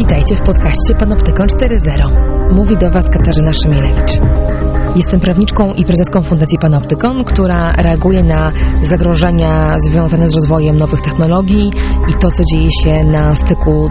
Witajcie w podcaście Panoptykon 4.0. Mówi do Was Katarzyna Szymielewicz. Jestem prawniczką i prezeską Fundacji Panoptykon, która reaguje na zagrożenia związane z rozwojem nowych technologii i to, co dzieje się na styku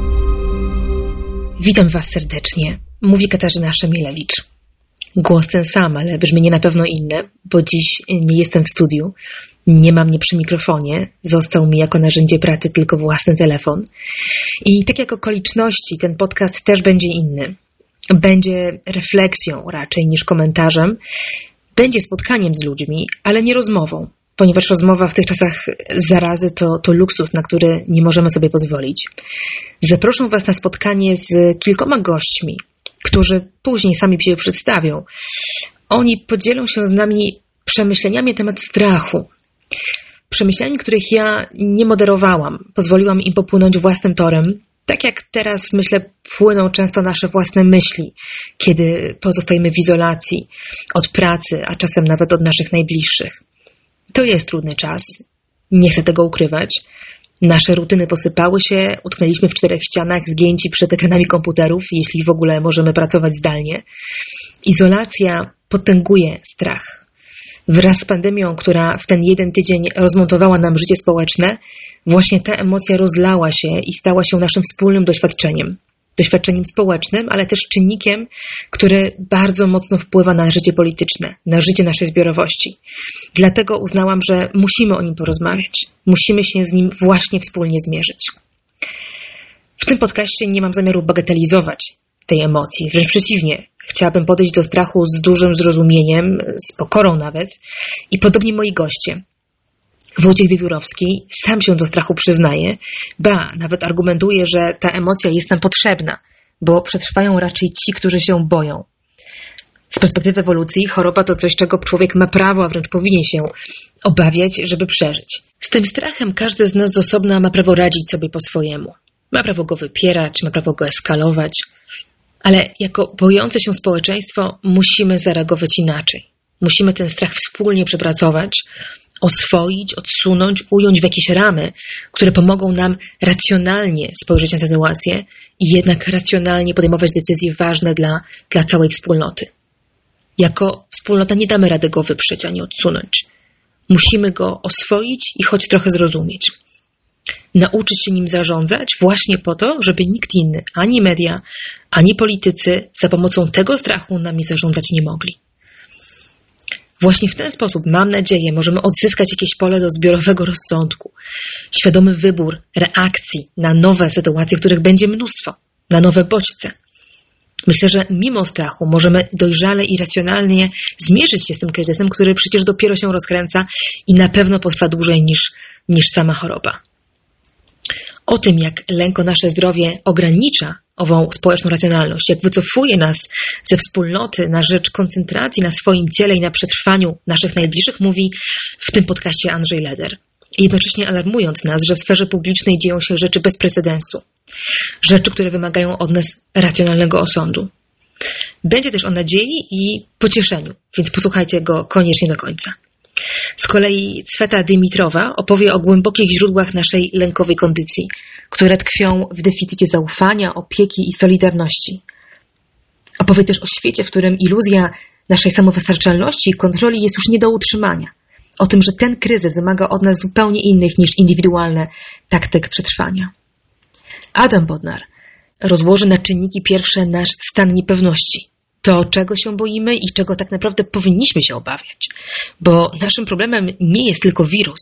Witam Was serdecznie. Mówi Katarzyna Szemielewicz. Głos ten sam, ale brzmienie na pewno inne, bo dziś nie jestem w studiu, nie mam mnie przy mikrofonie, został mi jako narzędzie pracy tylko własny telefon. I tak jak okoliczności, ten podcast też będzie inny. Będzie refleksją raczej niż komentarzem, będzie spotkaniem z ludźmi, ale nie rozmową, ponieważ rozmowa w tych czasach zarazy to, to luksus, na który nie możemy sobie pozwolić. Zaproszę Was na spotkanie z kilkoma gośćmi, którzy później sami się przedstawią. Oni podzielą się z nami przemyśleniami na temat strachu. Przemyśleniami, których ja nie moderowałam. Pozwoliłam im popłynąć własnym torem. Tak jak teraz, myślę, płyną często nasze własne myśli, kiedy pozostajemy w izolacji od pracy, a czasem nawet od naszych najbliższych. To jest trudny czas. Nie chcę tego ukrywać. Nasze rutyny posypały się, utknęliśmy w czterech ścianach, zgięci przed ekranami komputerów, jeśli w ogóle możemy pracować zdalnie. Izolacja potęguje strach. Wraz z pandemią, która w ten jeden tydzień rozmontowała nam życie społeczne, właśnie ta emocja rozlała się i stała się naszym wspólnym doświadczeniem doświadczeniem społecznym, ale też czynnikiem, który bardzo mocno wpływa na życie polityczne, na życie naszej zbiorowości. Dlatego uznałam, że musimy o nim porozmawiać. Musimy się z nim właśnie wspólnie zmierzyć. W tym podcaście nie mam zamiaru bagatelizować tej emocji, wręcz przeciwnie. Chciałabym podejść do strachu z dużym zrozumieniem, z pokorą nawet i podobnie moi goście. Wojciech Wiewiórowski sam się do strachu przyznaje, ba, nawet argumentuje, że ta emocja jest nam potrzebna, bo przetrwają raczej ci, którzy się boją. Z perspektywy ewolucji choroba to coś, czego człowiek ma prawo, a wręcz powinien się obawiać, żeby przeżyć. Z tym strachem każdy z nas z osobna ma prawo radzić sobie po swojemu. Ma prawo go wypierać, ma prawo go eskalować, ale jako bojące się społeczeństwo musimy zareagować inaczej. Musimy ten strach wspólnie przepracować, oswoić, odsunąć, ująć w jakieś ramy, które pomogą nam racjonalnie spojrzeć na sytuację i jednak racjonalnie podejmować decyzje ważne dla, dla całej wspólnoty. Jako wspólnota nie damy rady go wyprzeć ani odsunąć. Musimy go oswoić i choć trochę zrozumieć. Nauczyć się nim zarządzać właśnie po to, żeby nikt inny, ani media, ani politycy za pomocą tego strachu nami zarządzać nie mogli. Właśnie w ten sposób, mam nadzieję, możemy odzyskać jakieś pole do zbiorowego rozsądku, świadomy wybór reakcji na nowe sytuacje, których będzie mnóstwo, na nowe bodźce. Myślę, że mimo strachu możemy dojrzale i racjonalnie zmierzyć się z tym kryzysem, który przecież dopiero się rozkręca i na pewno potrwa dłużej niż, niż sama choroba. O tym, jak lęk o nasze zdrowie ogranicza ową społeczną racjonalność, jak wycofuje nas ze wspólnoty na rzecz koncentracji na swoim ciele i na przetrwaniu naszych najbliższych, mówi w tym podcaście Andrzej Leder. Jednocześnie alarmując nas, że w sferze publicznej dzieją się rzeczy bez precedensu. Rzeczy, które wymagają od nas racjonalnego osądu. Będzie też o nadziei i pocieszeniu, więc posłuchajcie go koniecznie do końca. Z kolei Cweta Dymitrowa opowie o głębokich źródłach naszej lękowej kondycji, które tkwią w deficycie zaufania, opieki i solidarności. Opowie też o świecie, w którym iluzja naszej samowystarczalności i kontroli jest już nie do utrzymania. O tym, że ten kryzys wymaga od nas zupełnie innych niż indywidualne taktyk przetrwania. Adam Bodnar rozłoży na czynniki pierwsze nasz stan niepewności, to, czego się boimy i czego tak naprawdę powinniśmy się obawiać. Bo naszym problemem nie jest tylko wirus.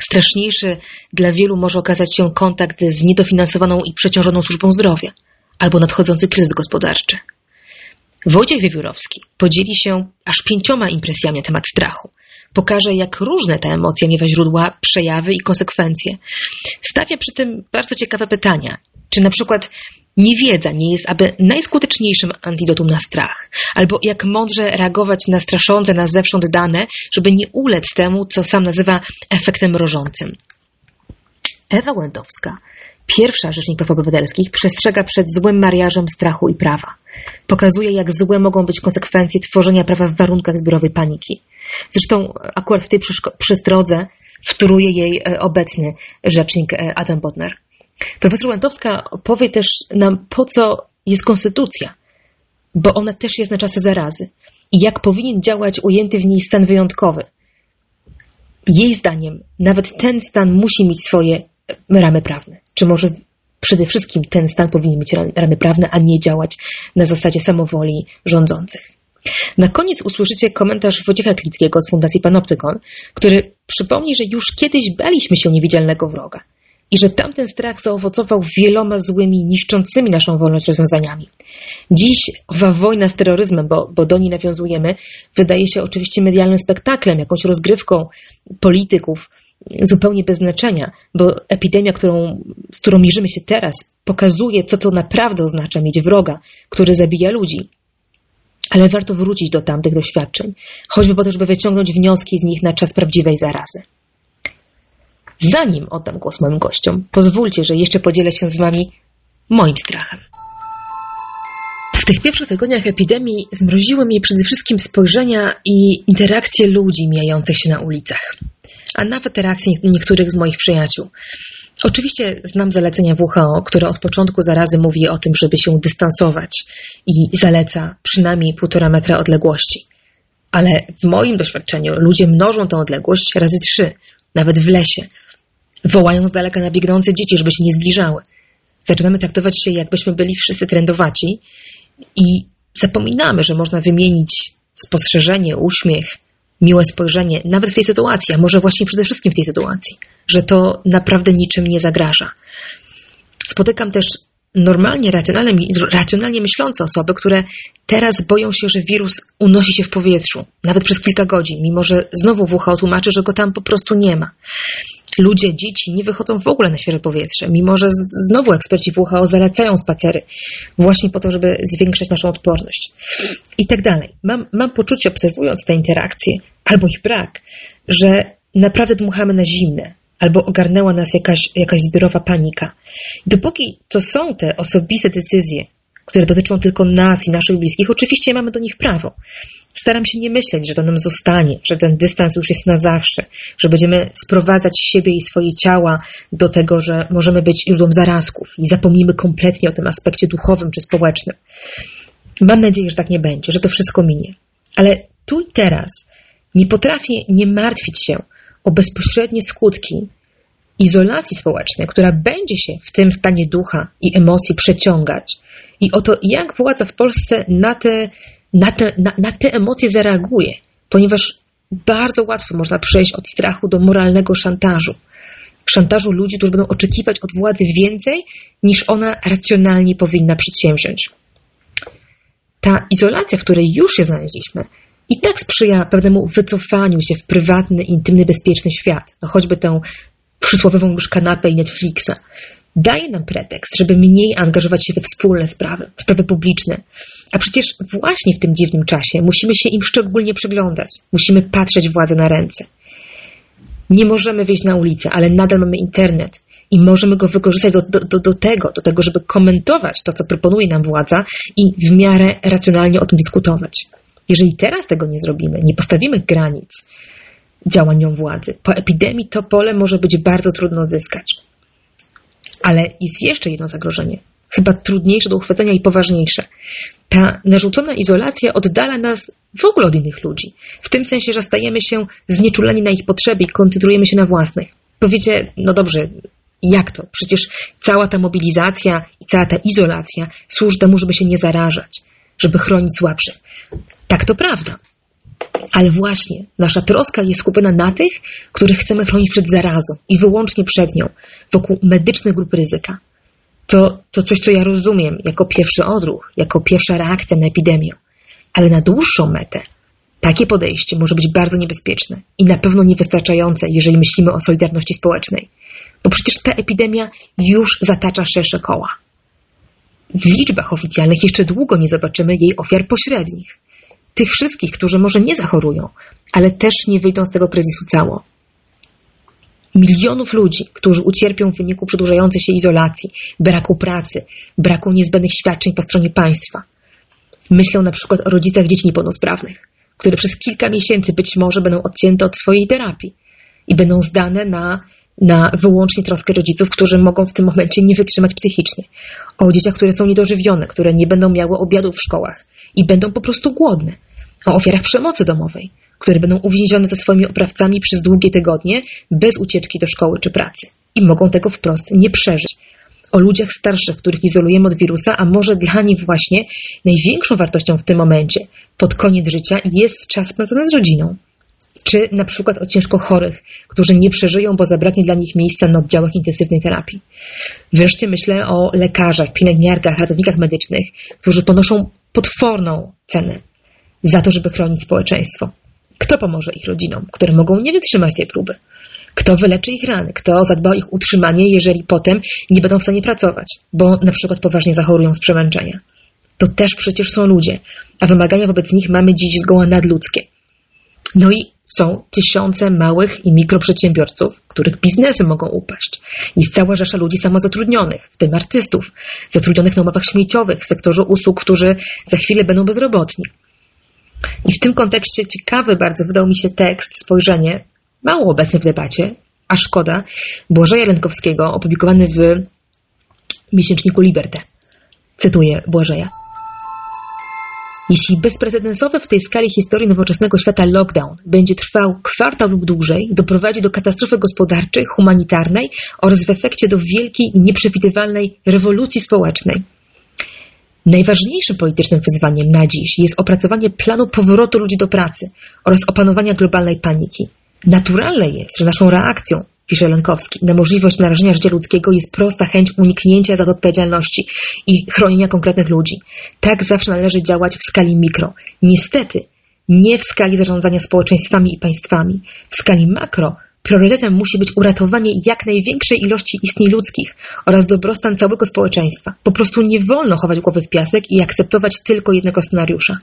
Straszniejszy dla wielu może okazać się kontakt z niedofinansowaną i przeciążoną służbą zdrowia albo nadchodzący kryzys gospodarczy. Wojciech Wiewiórowski podzieli się aż pięcioma impresjami na temat strachu. Pokaże, jak różne ta emocja miewa źródła, przejawy i konsekwencje. Stawia przy tym bardzo ciekawe pytania. Czy na przykład Niewiedza nie jest aby najskuteczniejszym antidotum na strach, albo jak mądrze reagować na straszące nas zewsząd dane, żeby nie ulec temu, co sam nazywa efektem mrożącym. Ewa Łędowska, pierwsza Rzecznik Praw Obywatelskich, przestrzega przed złym mariażem strachu i prawa. Pokazuje, jak złe mogą być konsekwencje tworzenia prawa w warunkach zbiorowej paniki. Zresztą akurat w tej przestrodze wtóruje jej e, obecny rzecznik e, Adam Bodner. Profesor Łętowska powie też nam, po co jest konstytucja, bo ona też jest na czasy zarazy i jak powinien działać ujęty w niej stan wyjątkowy. Jej zdaniem nawet ten stan musi mieć swoje ramy prawne. Czy może przede wszystkim ten stan powinien mieć ramy prawne, a nie działać na zasadzie samowoli rządzących. Na koniec usłyszycie komentarz Wojciecha Klickiego z Fundacji Panoptykon, który przypomni, że już kiedyś baliśmy się niewidzialnego wroga i że tamten strach zaowocował wieloma złymi, niszczącymi naszą wolność rozwiązaniami. Dziś owa wojna z terroryzmem, bo, bo do niej nawiązujemy, wydaje się oczywiście medialnym spektaklem, jakąś rozgrywką polityków, zupełnie bez znaczenia, bo epidemia, którą, z którą mierzymy się teraz, pokazuje, co to naprawdę oznacza mieć wroga, który zabija ludzi. Ale warto wrócić do tamtych doświadczeń, choćby po to, żeby wyciągnąć wnioski z nich na czas prawdziwej zarazy. Zanim oddam głos moim gościom, pozwólcie, że jeszcze podzielę się z Wami moim strachem. W tych pierwszych tygodniach epidemii zmroziły mnie przede wszystkim spojrzenia i interakcje ludzi mijających się na ulicach, a nawet reakcje niektórych z moich przyjaciół. Oczywiście znam zalecenia WHO, które od początku zarazy mówi o tym, żeby się dystansować i zaleca przynajmniej półtora metra odległości. Ale w moim doświadczeniu ludzie mnożą tę odległość razy trzy, nawet w lesie, Wołają z daleka na biegnące dzieci, żeby się nie zbliżały. Zaczynamy traktować się, jakbyśmy byli wszyscy trendowaci i zapominamy, że można wymienić spostrzeżenie, uśmiech, miłe spojrzenie, nawet w tej sytuacji, a może właśnie przede wszystkim w tej sytuacji, że to naprawdę niczym nie zagraża. Spotykam też normalnie, racjonalnie, racjonalnie myślące osoby, które teraz boją się, że wirus unosi się w powietrzu, nawet przez kilka godzin, mimo że znowu WHO tłumaczy, że go tam po prostu nie ma ludzie, dzieci nie wychodzą w ogóle na świeże powietrze, mimo że znowu eksperci WHO zalecają spacery właśnie po to, żeby zwiększać naszą odporność i tak dalej. Mam, mam poczucie, obserwując te interakcje, albo ich brak, że naprawdę dmuchamy na zimne, albo ogarnęła nas jakaś, jakaś zbiorowa panika. Dopóki to są te osobiste decyzje, które dotyczą tylko nas i naszych bliskich, oczywiście mamy do nich prawo. Staram się nie myśleć, że to nam zostanie, że ten dystans już jest na zawsze, że będziemy sprowadzać siebie i swoje ciała do tego, że możemy być źródłem zarazków i zapomnimy kompletnie o tym aspekcie duchowym czy społecznym. Mam nadzieję, że tak nie będzie, że to wszystko minie. Ale tu i teraz nie potrafię nie martwić się o bezpośrednie skutki izolacji społecznej, która będzie się w tym stanie ducha i emocji przeciągać i o to, jak władza w Polsce na te, na te, na, na te emocje zareaguje, ponieważ bardzo łatwo można przejść od strachu do moralnego szantażu. Szantażu ludzi, którzy będą oczekiwać od władzy więcej, niż ona racjonalnie powinna przedsięwziąć. Ta izolacja, w której już się znaleźliśmy, i tak sprzyja pewnemu wycofaniu się w prywatny, intymny, bezpieczny świat. No choćby tę przysłowiową już kanapę i Netflixa daje nam pretekst, żeby mniej angażować się we wspólne sprawy, sprawy publiczne. A przecież właśnie w tym dziwnym czasie musimy się im szczególnie przyglądać, musimy patrzeć władzy na ręce. Nie możemy wyjść na ulicę, ale nadal mamy internet i możemy go wykorzystać do, do, do, tego, do tego, żeby komentować to, co proponuje nam władza i w miarę racjonalnie o tym dyskutować. Jeżeli teraz tego nie zrobimy, nie postawimy granic działaniom władzy, po epidemii to pole może być bardzo trudno odzyskać. Ale jest jeszcze jedno zagrożenie, chyba trudniejsze do uchwycenia i poważniejsze. Ta narzucona izolacja oddala nas w ogóle od innych ludzi. W tym sensie, że stajemy się znieczuleni na ich potrzeby i koncentrujemy się na własnych. Powiecie, no dobrze, jak to? Przecież cała ta mobilizacja i cała ta izolacja służy temu, żeby się nie zarażać. żeby chronić słabszych. Tak to prawda. Ale właśnie nasza troska jest skupiona na tych, których chcemy chronić przed zarazą i wyłącznie przed nią, wokół medycznych grup ryzyka. To, to coś, co ja rozumiem jako pierwszy odruch, jako pierwsza reakcja na epidemię. Ale na dłuższą metę takie podejście może być bardzo niebezpieczne i na pewno niewystarczające, jeżeli myślimy o solidarności społecznej. Bo przecież ta epidemia już zatacza szersze koła. W liczbach oficjalnych jeszcze długo nie zobaczymy jej ofiar pośrednich. Tych wszystkich, którzy może nie zachorują, ale też nie wyjdą z tego kryzysu cało. Milionów ludzi, którzy ucierpią w wyniku przedłużającej się izolacji, braku pracy, braku niezbędnych świadczeń po stronie państwa. Myślę na przykład o rodzicach dzieci niepełnosprawnych, które przez kilka miesięcy być może będą odcięte od swojej terapii i będą zdane na na wyłącznie troskę rodziców, którzy mogą w tym momencie nie wytrzymać psychicznie. O dzieciach, które są niedożywione, które nie będą miały obiadów w szkołach i będą po prostu głodne. O ofiarach przemocy domowej, które będą uwięzione ze swoimi oprawcami przez długie tygodnie bez ucieczki do szkoły czy pracy i mogą tego wprost nie przeżyć. O ludziach starszych, których izolujemy od wirusa, a może dla nich właśnie największą wartością w tym momencie, pod koniec życia, jest czas spędzony z rodziną czy na przykład o ciężko chorych, którzy nie przeżyją, bo zabraknie dla nich miejsca na oddziałach intensywnej terapii. Wreszcie myślę o lekarzach, pielęgniarkach, ratownikach medycznych, którzy ponoszą potworną cenę za to, żeby chronić społeczeństwo. Kto pomoże ich rodzinom, które mogą nie wytrzymać tej próby? Kto wyleczy ich rany? Kto zadba o ich utrzymanie, jeżeli potem nie będą w stanie pracować, bo na przykład poważnie zachorują z przemęczenia? To też przecież są ludzie, a wymagania wobec nich mamy dziś zgoła nadludzkie. No i są tysiące małych i mikroprzedsiębiorców, których biznesy mogą upaść. Jest cała rzesza ludzi samozatrudnionych, w tym artystów, zatrudnionych na umowach śmieciowych w sektorze usług, którzy za chwilę będą bezrobotni. I w tym kontekście ciekawy bardzo wydał mi się tekst, spojrzenie, mało obecny w debacie, a szkoda, Błażeja Lękowskiego, opublikowany w miesięczniku Liberté. Cytuję Błażeja. Jeśli bezprecedensowy w tej skali historii nowoczesnego świata lockdown będzie trwał kwartał lub dłużej, doprowadzi do katastrofy gospodarczej, humanitarnej oraz w efekcie do wielkiej i nieprzewidywalnej rewolucji społecznej. Najważniejszym politycznym wyzwaniem na dziś jest opracowanie planu powrotu ludzi do pracy oraz opanowania globalnej paniki. Naturalne jest, że naszą reakcją pisze Lenkowski, na możliwość narażenia życia ludzkiego jest prosta chęć uniknięcia za odpowiedzialności i chronienia konkretnych ludzi. Tak zawsze należy działać w skali mikro. Niestety, nie w skali zarządzania społeczeństwami i państwami. W skali makro priorytetem musi być uratowanie jak największej ilości istnień ludzkich oraz dobrostan całego społeczeństwa. Po prostu nie wolno chować głowy w piasek i akceptować tylko jednego scenariusza.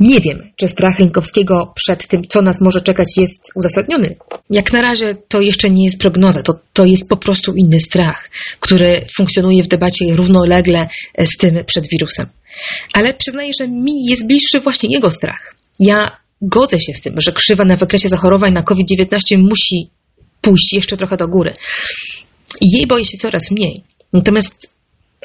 Nie wiem, czy strach Rynkowskiego przed tym, co nas może czekać, jest uzasadniony. Jak na razie to jeszcze nie jest prognoza, to, to jest po prostu inny strach, który funkcjonuje w debacie równolegle z tym przed wirusem. Ale przyznaję, że mi jest bliższy właśnie jego strach. Ja godzę się z tym, że krzywa na wykresie zachorowań na COVID-19 musi pójść jeszcze trochę do góry. Jej boję się coraz mniej. Natomiast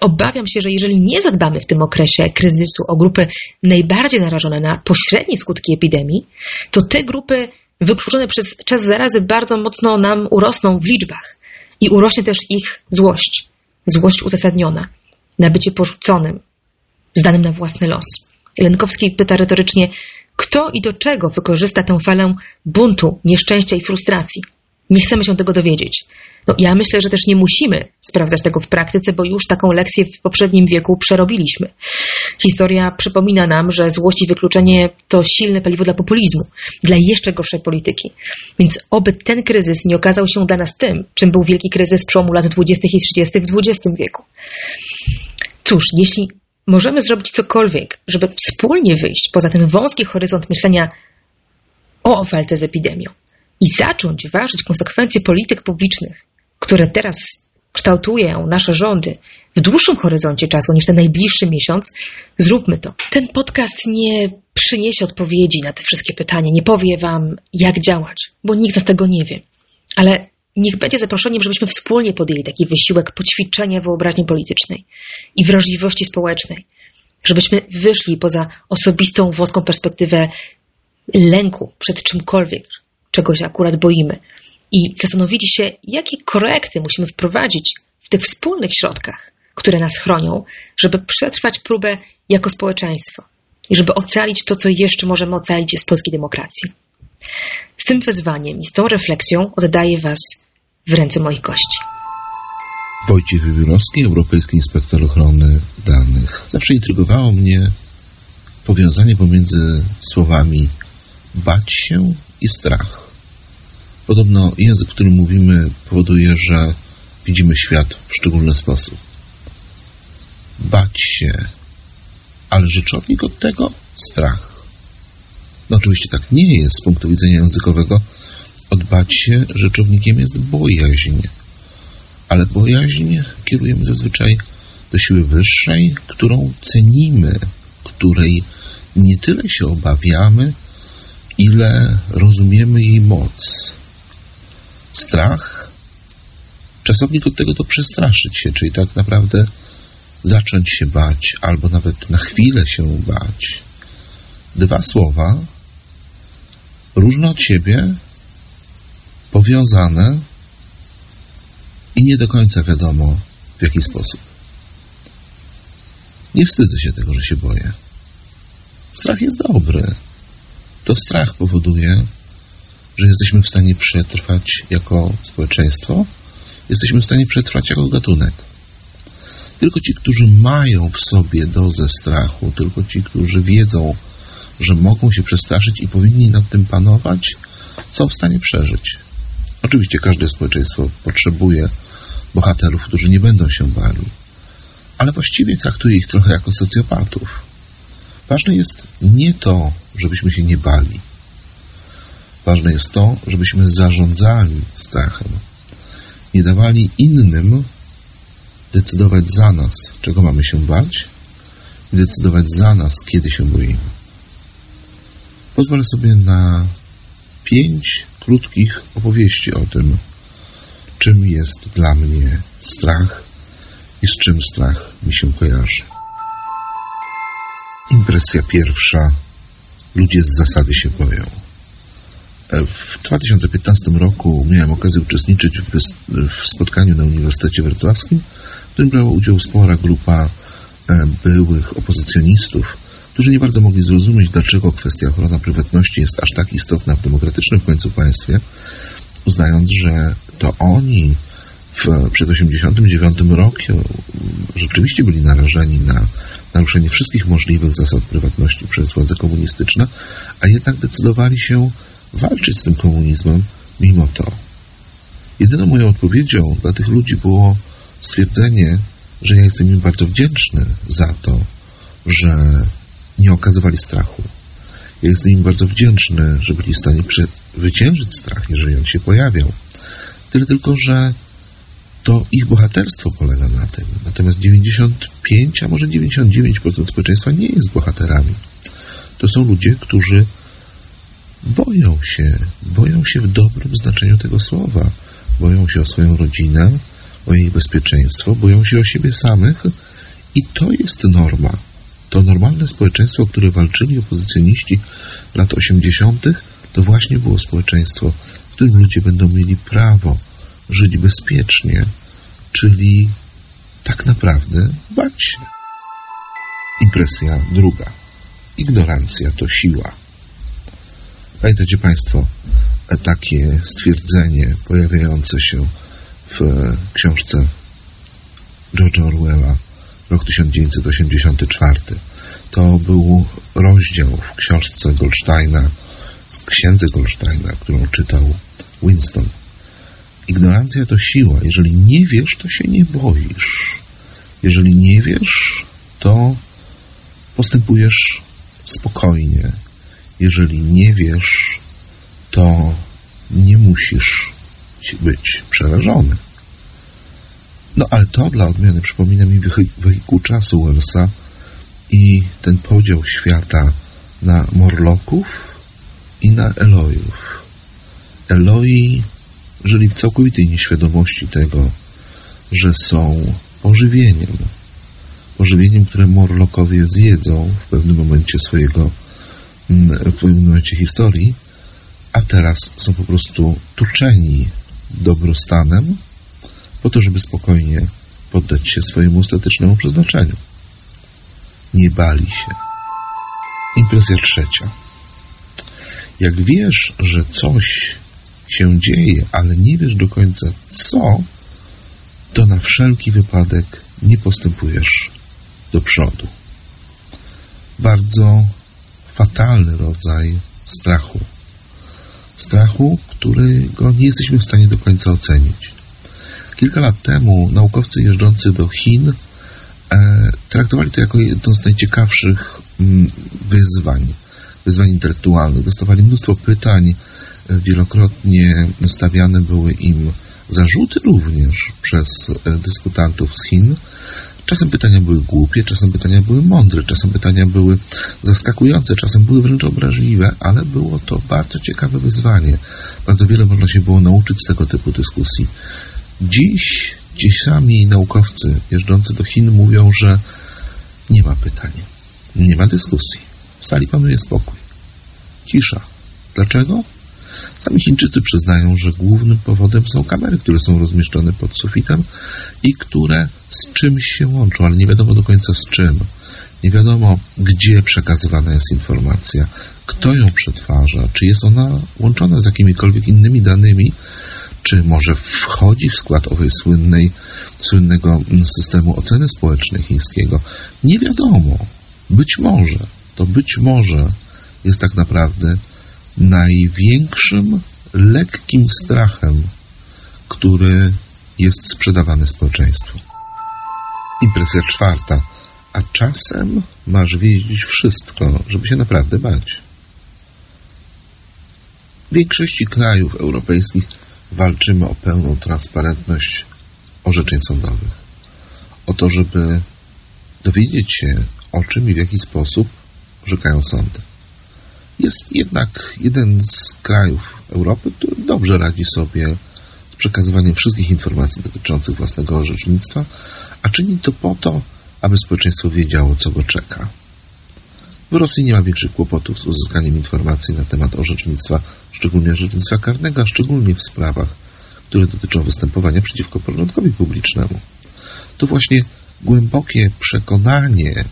Obawiam się, że jeżeli nie zadbamy w tym okresie kryzysu o grupy najbardziej narażone na pośrednie skutki epidemii, to te grupy wykluczone przez czas zarazy bardzo mocno nam urosną w liczbach i urośnie też ich złość. Złość uzasadniona na bycie porzuconym, zdanym na własny los. Lenkowski pyta retorycznie, kto i do czego wykorzysta tę falę buntu, nieszczęścia i frustracji. Nie chcemy się tego dowiedzieć. No, ja myślę, że też nie musimy sprawdzać tego w praktyce, bo już taką lekcję w poprzednim wieku przerobiliśmy. Historia przypomina nam, że złość i wykluczenie to silne paliwo dla populizmu, dla jeszcze gorszej polityki. Więc oby ten kryzys nie okazał się dla nas tym, czym był wielki kryzys przełomu lat 20. i 30. w XX wieku. Cóż, jeśli możemy zrobić cokolwiek, żeby wspólnie wyjść poza ten wąski horyzont myślenia o walce z epidemią, i zacząć ważyć konsekwencje polityk publicznych, które teraz kształtują nasze rządy w dłuższym horyzoncie czasu niż ten najbliższy miesiąc, zróbmy to. Ten podcast nie przyniesie odpowiedzi na te wszystkie pytania, nie powie Wam, jak działać, bo nikt z tego nie wie. Ale niech będzie zaproszeniem, żebyśmy wspólnie podjęli taki wysiłek poćwiczenia wyobraźni politycznej i wrażliwości społecznej, żebyśmy wyszli poza osobistą włoską perspektywę lęku przed czymkolwiek, czego się akurat boimy i zastanowili się, jakie korekty musimy wprowadzić w tych wspólnych środkach, które nas chronią, żeby przetrwać próbę jako społeczeństwo i żeby ocalić to, co jeszcze możemy ocalić z polskiej demokracji. Z tym wezwaniem i z tą refleksją oddaję Was w ręce moich gości. Wojciech Wywirowski, Europejski Inspektor Ochrony Danych. Zawsze intrygowało mnie powiązanie pomiędzy słowami bać się i strach. Podobno język, którym mówimy, powoduje, że widzimy świat w szczególny sposób. Bać się, ale rzeczownik od tego strach. No oczywiście tak nie jest z punktu widzenia językowego. Odbać się rzeczownikiem jest bojaźń, ale bojaźń kierujemy zazwyczaj do siły wyższej, którą cenimy, której nie tyle się obawiamy, ile rozumiemy jej moc. Strach, czasownik od tego to przestraszyć się, czyli tak naprawdę zacząć się bać, albo nawet na chwilę się bać. Dwa słowa, różne od siebie, powiązane i nie do końca wiadomo w jaki sposób. Nie wstydzę się tego, że się boję. Strach jest dobry. To strach powoduje, że jesteśmy w stanie przetrwać jako społeczeństwo, jesteśmy w stanie przetrwać jako gatunek. Tylko ci, którzy mają w sobie dozę strachu, tylko ci, którzy wiedzą, że mogą się przestraszyć i powinni nad tym panować, są w stanie przeżyć. Oczywiście każde społeczeństwo potrzebuje bohaterów, którzy nie będą się bali, ale właściwie traktuje ich trochę jako socjopatów. Ważne jest nie to, żebyśmy się nie bali. Ważne jest to, żebyśmy zarządzali strachem. Nie dawali innym decydować za nas, czego mamy się bać, i decydować za nas, kiedy się boimy. Pozwolę sobie na pięć krótkich opowieści o tym, czym jest dla mnie strach i z czym strach mi się kojarzy. Impresja pierwsza. Ludzie z zasady się boją. W 2015 roku miałem okazję uczestniczyć w, w spotkaniu na Uniwersytecie Wrocławskim, w którym brała udział spora grupa e, byłych opozycjonistów, którzy nie bardzo mogli zrozumieć, dlaczego kwestia ochrony prywatności jest aż tak istotna w demokratycznym w końcu państwie, uznając, że to oni w, przed 1989 rokiem rzeczywiście byli narażeni na naruszenie wszystkich możliwych zasad prywatności przez władze komunistyczne, a jednak decydowali się walczyć z tym komunizmem mimo to. Jedyną moją odpowiedzią dla tych ludzi było stwierdzenie, że ja jestem im bardzo wdzięczny za to, że nie okazywali strachu. Ja jestem im bardzo wdzięczny, że byli w stanie wyciężyć strach, jeżeli on się pojawiał. Tyle tylko, że to ich bohaterstwo polega na tym. Natomiast 95, a może 99% społeczeństwa nie jest bohaterami. To są ludzie, którzy boją się, boją się w dobrym znaczeniu tego słowa. Boją się o swoją rodzinę, o jej bezpieczeństwo, boją się o siebie samych i to jest norma. To normalne społeczeństwo, które walczyli opozycjoniści lat 80., to właśnie było społeczeństwo, w którym ludzie będą mieli prawo żyć bezpiecznie, czyli tak naprawdę bać się. Impresja druga. Ignorancja to siła. Pamiętacie Państwo takie stwierdzenie pojawiające się w książce George'a Orwella rok 1984. To był rozdział w książce Goldsteina, z księdze Goldsteina, którą czytał Winston. Ignorancja to siła. Jeżeli nie wiesz, to się nie boisz. Jeżeli nie wiesz, to postępujesz spokojnie. Jeżeli nie wiesz, to nie musisz być przerażony. No ale to dla odmiany przypomina mi wehikuł czasu Wellsa i ten podział świata na Morloków i na Elojów. Eloi żyli w całkowitej nieświadomości tego, że są pożywieniem. Pożywieniem, które Morlokowie zjedzą w pewnym momencie swojego, mm, w pewnym momencie historii, a teraz są po prostu tuczeni dobrostanem, po to, żeby spokojnie poddać się swojemu ostatecznemu przeznaczeniu. Nie bali się. Impresja trzecia. Jak wiesz, że coś się dzieje, ale nie wiesz do końca co, to na wszelki wypadek nie postępujesz do przodu. Bardzo fatalny rodzaj strachu. Strachu, którego nie jesteśmy w stanie do końca ocenić. Kilka lat temu naukowcy jeżdżący do Chin e, traktowali to jako jedno z najciekawszych mm, wyzwań, wyzwań intelektualnych. Dostawali mnóstwo pytań, e, wielokrotnie stawiane były im zarzuty również przez e, dyskutantów z Chin. Czasem pytania były głupie, czasem pytania były mądre, czasem pytania były zaskakujące, czasem były wręcz obraźliwe, ale było to bardzo ciekawe wyzwanie. Bardzo wiele można się było nauczyć z tego typu dyskusji. Dziś ci sami naukowcy jeżdżący do Chin mówią, że nie ma pytań, nie ma dyskusji. W sali panuje spokój. Cisza. Dlaczego? Sami Chińczycy przyznają, że głównym powodem są kamery, które są rozmieszczone pod sufitem i które z czymś się łączą, ale nie wiadomo do końca z czym. Nie wiadomo, gdzie przekazywana jest informacja, kto ją przetwarza, czy jest ona łączona z jakimikolwiek innymi danymi, czy może wchodzi w skład owej słynnej, słynnego systemu oceny społecznej chińskiego. Nie wiadomo. Być może, to być może jest tak naprawdę największym lekkim strachem, który jest sprzedawany społeczeństwu. Impresja czwarta. A czasem masz wiedzieć wszystko, żeby się naprawdę bać. W większości krajów europejskich walczymy o pełną transparentność orzeczeń sądowych. O to, żeby dowiedzieć się, o czym i w jaki sposób orzekają sądy. Jest jednak jeden z krajów Europy, który dobrze radzi sobie z przekazywaniem wszystkich informacji dotyczących własnego orzecznictwa, a czyni to po to, aby społeczeństwo wiedziało, co go czeka. W Rosji nie ma większych kłopotów z uzyskaniem informacji na temat orzecznictwa, szczególnie orzecznictwa karnego, a szczególnie w sprawach, które dotyczą występowania przeciwko porządkowi publicznemu. To właśnie głębokie przekonanie,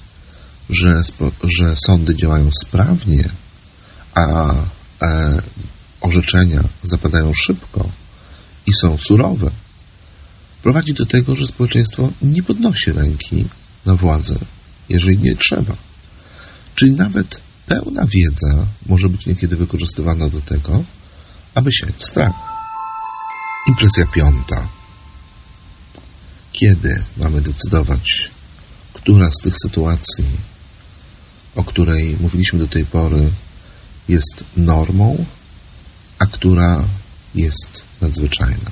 że, że sądy działają sprawnie, a e, orzeczenia zapadają szybko i są surowe, prowadzi do tego, że społeczeństwo nie podnosi ręki na władzę, jeżeli nie trzeba. Czyli nawet pełna wiedza może być niekiedy wykorzystywana do tego, aby siać strach. Impresja piąta. Kiedy mamy decydować, która z tych sytuacji, o której mówiliśmy do tej pory, jest normą, a która jest nadzwyczajna?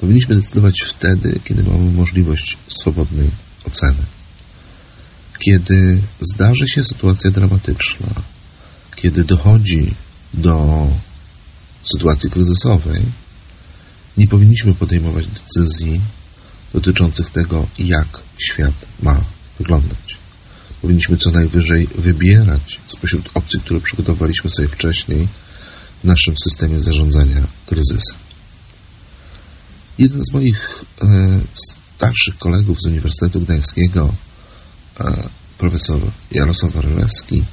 Powinniśmy decydować wtedy, kiedy mamy możliwość swobodnej oceny kiedy zdarzy się sytuacja dramatyczna, kiedy dochodzi do sytuacji kryzysowej, nie powinniśmy podejmować decyzji dotyczących tego, jak świat ma wyglądać. Powinniśmy co najwyżej wybierać spośród opcji, które przygotowaliśmy sobie wcześniej w naszym systemie zarządzania kryzysem. Jeden z moich e, starszych kolegów z Uniwersytetu Gdańskiego profesor Jarosław Warlewski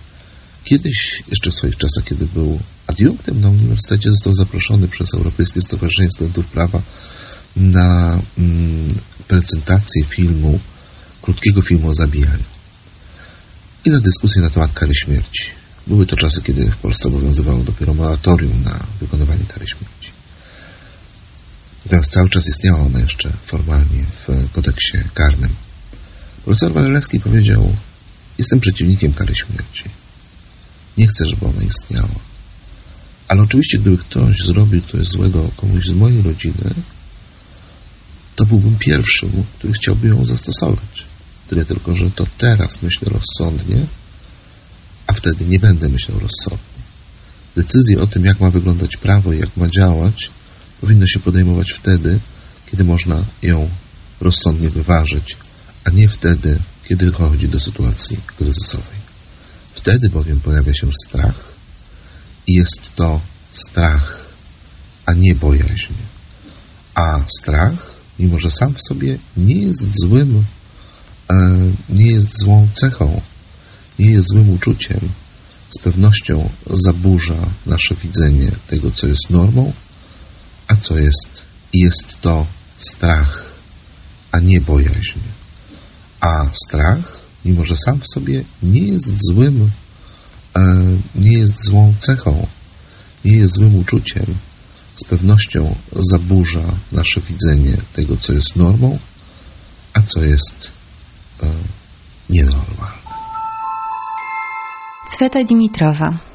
kiedyś, jeszcze w swoich czasach, kiedy był adiunktem na uniwersytecie, został zaproszony przez Europejskie Stowarzyszenie Studentów Prawa na mm, prezentację filmu, krótkiego filmu o zabijaniu i na dyskusję na temat kary śmierci. Były to czasy, kiedy w Polsce obowiązywało dopiero moratorium na wykonywanie kary śmierci. Natomiast cały czas istniała ona jeszcze formalnie w kodeksie karnym. Profesor Walewski powiedział, jestem przeciwnikiem kary śmierci. Nie chcę, żeby ona istniała. Ale oczywiście, gdyby ktoś zrobił coś złego komuś z mojej rodziny, to byłbym pierwszym, który chciałby ją zastosować. Tyle tylko, że to teraz myślę rozsądnie, a wtedy nie będę myślał rozsądnie. Decyzje o tym, jak ma wyglądać prawo i jak ma działać, powinno się podejmować wtedy, kiedy można ją rozsądnie wyważyć, a nie wtedy, kiedy dochodzi do sytuacji kryzysowej. Wtedy bowiem pojawia się strach i jest to strach, a nie bojaźń. A strach mimo że sam w sobie nie jest złym, e, nie jest złą cechą, nie jest złym uczuciem, z pewnością zaburza nasze widzenie tego, co jest normą, a co jest, jest to strach, a nie bojaźń. A strach, mimo że sam w sobie nie jest złym, e, nie jest złą cechą, nie jest złym uczuciem, z pewnością zaburza nasze widzenie tego, co jest normą, a co jest e, nienormalne. Cweta Dimitrowa.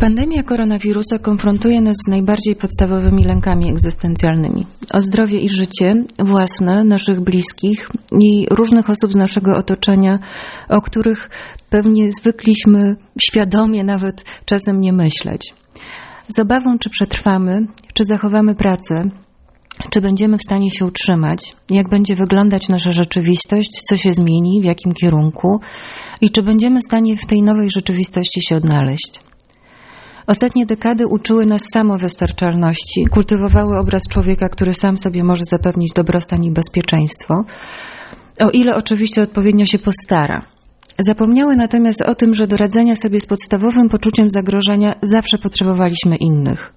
Pandemia koronawirusa konfrontuje nas z najbardziej podstawowymi lękami egzystencjalnymi. O zdrowie i życie własne, naszych bliskich i różnych osób z naszego otoczenia, o których pewnie zwykliśmy świadomie nawet czasem nie myśleć. Z obawą, czy przetrwamy, czy zachowamy pracę, czy będziemy w stanie się utrzymać, jak będzie wyglądać nasza rzeczywistość, co się zmieni, w jakim kierunku i czy będziemy w stanie w tej nowej rzeczywistości się odnaleźć. Ostatnie dekady uczyły nas samowystarczalności, kultywowały obraz człowieka, który sam sobie może zapewnić dobrostan i bezpieczeństwo, o ile oczywiście odpowiednio się postara. Zapomniały natomiast o tym, że do radzenia sobie z podstawowym poczuciem zagrożenia zawsze potrzebowaliśmy innych.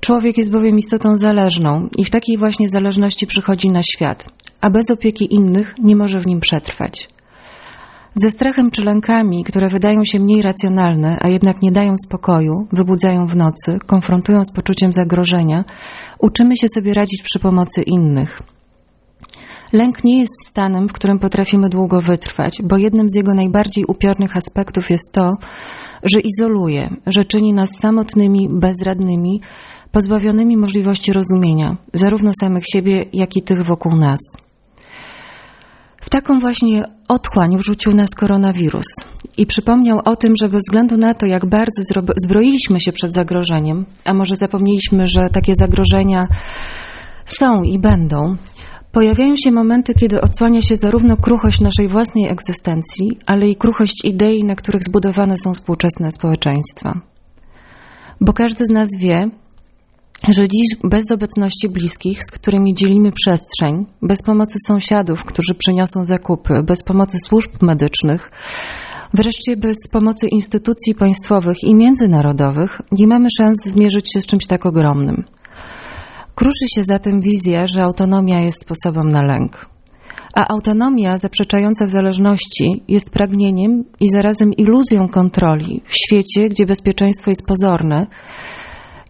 Człowiek jest bowiem istotą zależną i w takiej właśnie zależności przychodzi na świat, a bez opieki innych nie może w nim przetrwać. Ze strachem czy lękami, które wydają się mniej racjonalne, a jednak nie dają spokoju, wybudzają w nocy, konfrontują z poczuciem zagrożenia, uczymy się sobie radzić przy pomocy innych. Lęk nie jest stanem, w którym potrafimy długo wytrwać, bo jednym z jego najbardziej upiornych aspektów jest to, że izoluje, że czyni nas samotnymi, bezradnymi, pozbawionymi możliwości rozumienia, zarówno samych siebie, jak i tych wokół nas. Taką właśnie otchłań wrzucił nas koronawirus i przypomniał o tym, że bez względu na to, jak bardzo zbroiliśmy się przed zagrożeniem, a może zapomnieliśmy, że takie zagrożenia są i będą, pojawiają się momenty, kiedy odsłania się zarówno kruchość naszej własnej egzystencji, ale i kruchość idei, na których zbudowane są współczesne społeczeństwa. Bo każdy z nas wie, że dziś bez obecności bliskich, z którymi dzielimy przestrzeń, bez pomocy sąsiadów, którzy przyniosą zakupy, bez pomocy służb medycznych, wreszcie bez pomocy instytucji państwowych i międzynarodowych, nie mamy szans zmierzyć się z czymś tak ogromnym. Kruszy się zatem wizja, że autonomia jest sposobem na lęk. A autonomia zaprzeczająca zależności jest pragnieniem i zarazem iluzją kontroli w świecie, gdzie bezpieczeństwo jest pozorne,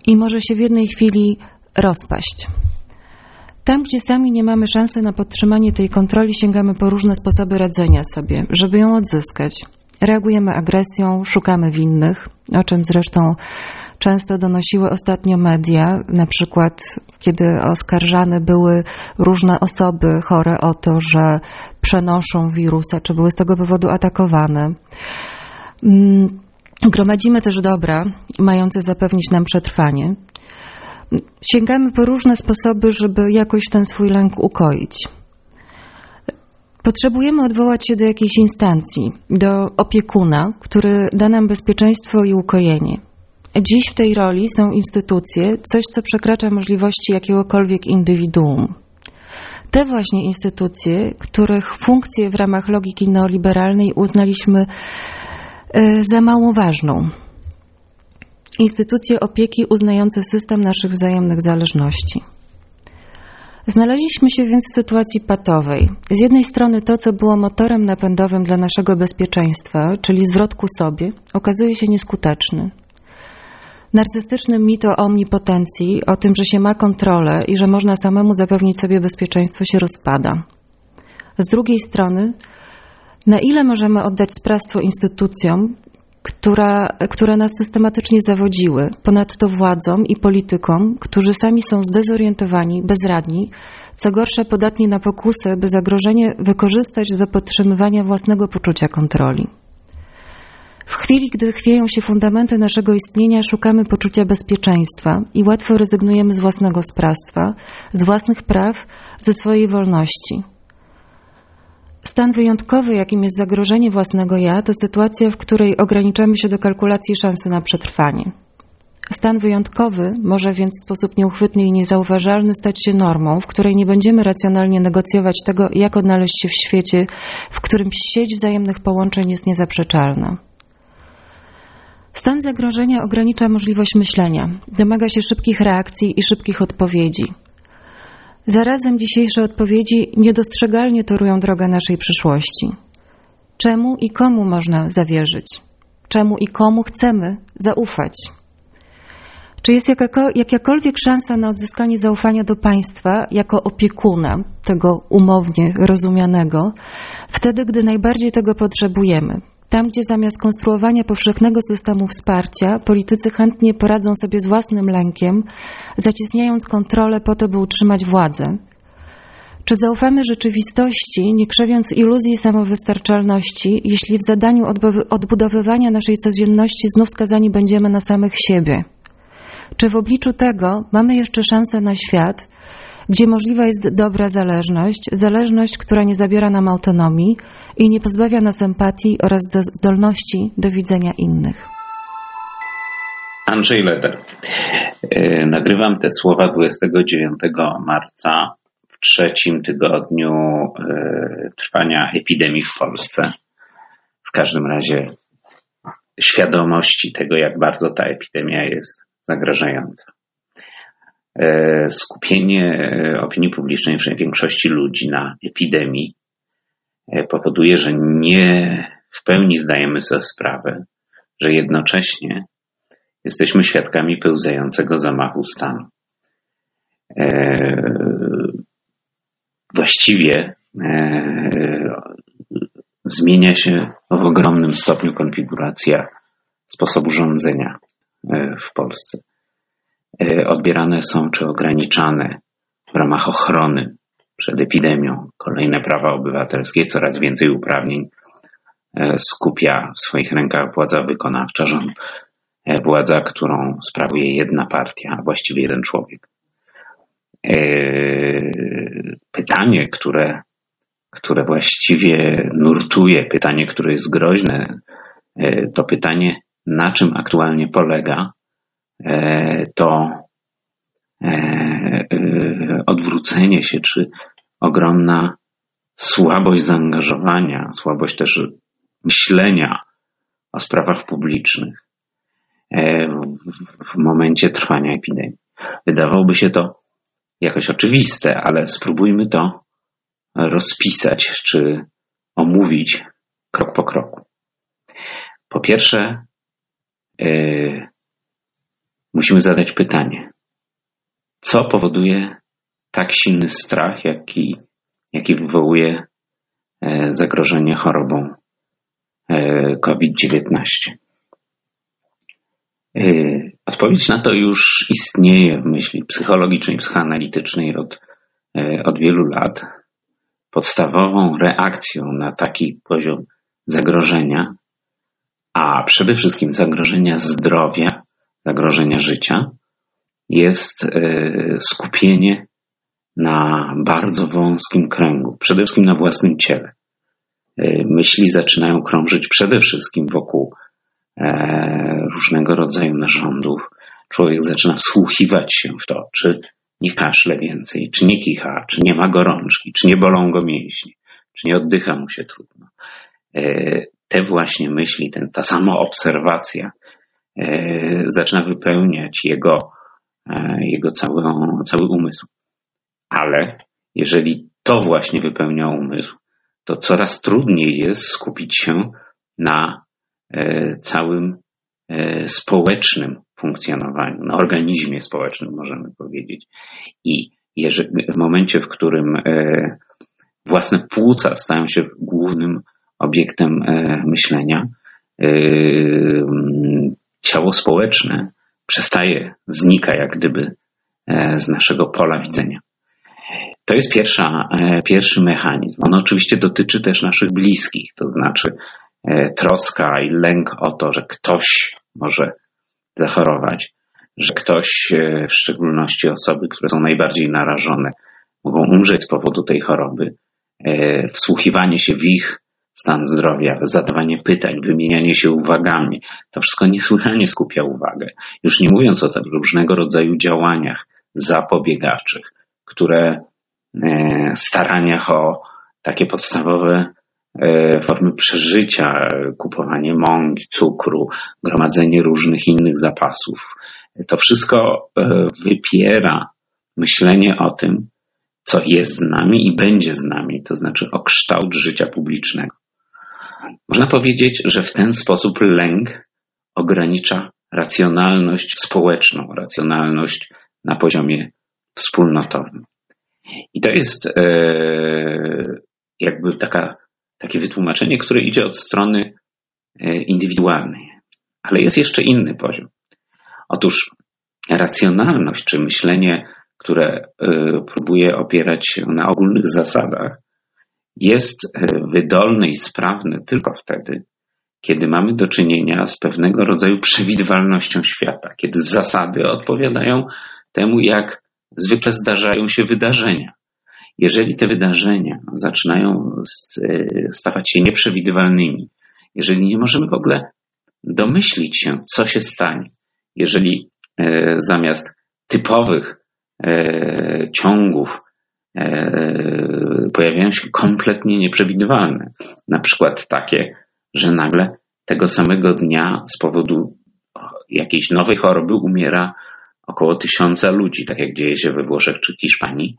i może się w jednej chwili rozpaść. Tam, gdzie sami nie mamy szansy na podtrzymanie tej kontroli, sięgamy po różne sposoby radzenia sobie, żeby ją odzyskać. Reagujemy agresją, szukamy winnych, o czym zresztą często donosiły ostatnio media, na przykład kiedy oskarżane były różne osoby chore o to, że przenoszą wirusa, czy były z tego powodu atakowane. Gromadzimy też dobra, mające zapewnić nam przetrwanie. Sięgamy po różne sposoby, żeby jakoś ten swój lęk ukoić. Potrzebujemy odwołać się do jakiejś instancji, do opiekuna, który da nam bezpieczeństwo i ukojenie. Dziś w tej roli są instytucje, coś co przekracza możliwości jakiegokolwiek indywiduum. Te właśnie instytucje, których funkcje w ramach logiki neoliberalnej uznaliśmy za mało ważną. Instytucje opieki uznające system naszych wzajemnych zależności. Znaleźliśmy się więc w sytuacji patowej. Z jednej strony to, co było motorem napędowym dla naszego bezpieczeństwa, czyli zwrot ku sobie, okazuje się nieskuteczny. Narcystyczny mit o omnipotencji, o tym, że się ma kontrolę i że można samemu zapewnić sobie bezpieczeństwo, się rozpada. Z drugiej strony na ile możemy oddać sprawstwo instytucjom, która, które nas systematycznie zawodziły, ponadto władzom i politykom, którzy sami są zdezorientowani, bezradni, co gorsza podatni na pokusę, by zagrożenie wykorzystać do podtrzymywania własnego poczucia kontroli. W chwili, gdy chwieją się fundamenty naszego istnienia, szukamy poczucia bezpieczeństwa i łatwo rezygnujemy z własnego sprawstwa, z własnych praw, ze swojej wolności. Stan wyjątkowy, jakim jest zagrożenie własnego ja, to sytuacja, w której ograniczamy się do kalkulacji szansy na przetrwanie. Stan wyjątkowy może więc w sposób nieuchwytny i niezauważalny stać się normą, w której nie będziemy racjonalnie negocjować tego, jak odnaleźć się w świecie, w którym sieć wzajemnych połączeń jest niezaprzeczalna. Stan zagrożenia ogranicza możliwość myślenia, domaga się szybkich reakcji i szybkich odpowiedzi. Zarazem dzisiejsze odpowiedzi niedostrzegalnie torują drogę naszej przyszłości. Czemu i komu można zawierzyć? Czemu i komu chcemy zaufać? Czy jest jakakolwiek szansa na odzyskanie zaufania do państwa jako opiekuna, tego umownie rozumianego, wtedy, gdy najbardziej tego potrzebujemy? Tam, gdzie zamiast konstruowania powszechnego systemu wsparcia, politycy chętnie poradzą sobie z własnym lękiem, zacieśniając kontrolę po to, by utrzymać władzę. Czy zaufamy rzeczywistości, nie krzewiąc iluzji samowystarczalności, jeśli w zadaniu odbudowywania naszej codzienności znów skazani będziemy na samych siebie? Czy w obliczu tego mamy jeszcze szansę na świat, gdzie możliwa jest dobra zależność, zależność, która nie zabiera nam autonomii i nie pozbawia nas empatii oraz do zdolności do widzenia innych? Andrzej Leder. E, nagrywam te słowa 29 marca w trzecim tygodniu e, trwania epidemii w Polsce. W każdym razie świadomości tego, jak bardzo ta epidemia jest zagrażająca. E, skupienie e, opinii publicznej, w większości ludzi na epidemii e, powoduje, że nie w pełni zdajemy sobie sprawę, że jednocześnie jesteśmy świadkami pełzającego zamachu stanu. Właściwie zmienia się w ogromnym stopniu konfiguracja sposobu rządzenia w Polsce. E, odbierane są czy ograniczane w ramach ochrony przed epidemią. Kolejne prawa obywatelskie, coraz więcej uprawnień e, skupia w swoich rękach władza wykonawcza, rząd, e, władza, którą sprawuje jedna partia, a właściwie jeden człowiek. Pytanie, które, które właściwie nurtuje, pytanie, które jest groźne, to pytanie, na czym aktualnie polega E, to e, e, odwrócenie się, czy ogromna słabość zaangażowania, słabość też myślenia o sprawach publicznych w momencie trwania epidemii. Wydawałoby się to jakoś oczywiste, ale spróbujmy to rozpisać czy omówić krok po kroku. Po pierwsze, musimy zadać pytanie, co powoduje tak silny strach, jaki, jaki wywołuje e, zagrożenie chorobą e, COVID-19? E, odpowiedź na to już istnieje w myśli psychologicznej, psychoanalitycznej od, od wielu lat. Podstawową reakcją na taki poziom zagrożenia, a przede wszystkim zagrożenia zdrowia, zagrożenia życia jest e, skupienie na bardzo wąskim kręgu, przede wszystkim na własnym ciele. E, myśli zaczynają krążyć przede wszystkim wokół e, różnego rodzaju narządów. Człowiek zaczyna wsłuchiwać się w to, czy nie kaszle więcej, czy nie kicha, czy nie ma gorączki, czy nie bolą go mięśnie, czy nie oddycha mu się trudno. Te właśnie myśli, ten, ta sama obserwacja zaczyna wypełniać jego, e, jego cały, cały umysł. Ale jeżeli to właśnie wypełnia umysł, to coraz trudniej jest skupić się na e, całym społecznym funkcjonowaniu, na organizmie społecznym, możemy powiedzieć. I jeżeli, w momencie, w którym własne płuca stają się głównym obiektem myślenia, ciało społeczne przestaje, znika jak gdyby e, z naszego pola widzenia. To jest pierwsza, e, pierwszy mechanizm. On oczywiście dotyczy też naszych bliskich, to znaczy e, troska i lęk o to, że ktoś może zachorować, że ktoś, w szczególności osoby, które są najbardziej narażone, mogą umrzeć z powodu tej choroby. Wsłuchiwanie się w ich stan zdrowia, zadawanie pytań, wymienianie się uwagami. To wszystko niesłychanie skupia uwagę. Już nie mówiąc o różnego rodzaju działaniach zapobiegawczych, które e, staraniach o takie podstawowe e, formy przeżycia, kupowanie mąki, cukru, gromadzenie różnych innych zapasów. To wszystko e, wypiera myślenie o tym, co jest z nami i będzie z nami, to znaczy o kształt życia publicznego. Można powiedzieć, że w ten sposób lęk ogranicza racjonalność społeczną, racjonalność na poziomie wspólnotowym. I to jest e, jakby taka, takie wytłumaczenie, które idzie od strony e, indywidualnej. Ale jest jeszcze inny poziom. Otóż racjonalność czy myślenie, które e, próbuje opierać się na ogólnych zasadach, jest e, wydolny i sprawny tylko wtedy, kiedy mamy do czynienia z pewnego rodzaju przewidywalnością świata, kiedy zasady odpowiadają temu, jak zwykle zdarzają się wydarzenia. Jeżeli te wydarzenia zaczynają e, stawać się nieprzewidywalnymi, jeżeli nie możemy w ogóle domyślić się, co się stanie, jeżeli zamiast typowych ciągów pojawiają się kompletnie nieprzewidywalne. Na przykład takie, że nagle tego samego dnia z powodu jakiejś nowej choroby umiera około tysiąca ludzi, tak jak dzieje się we Włoszech czy Hiszpanii,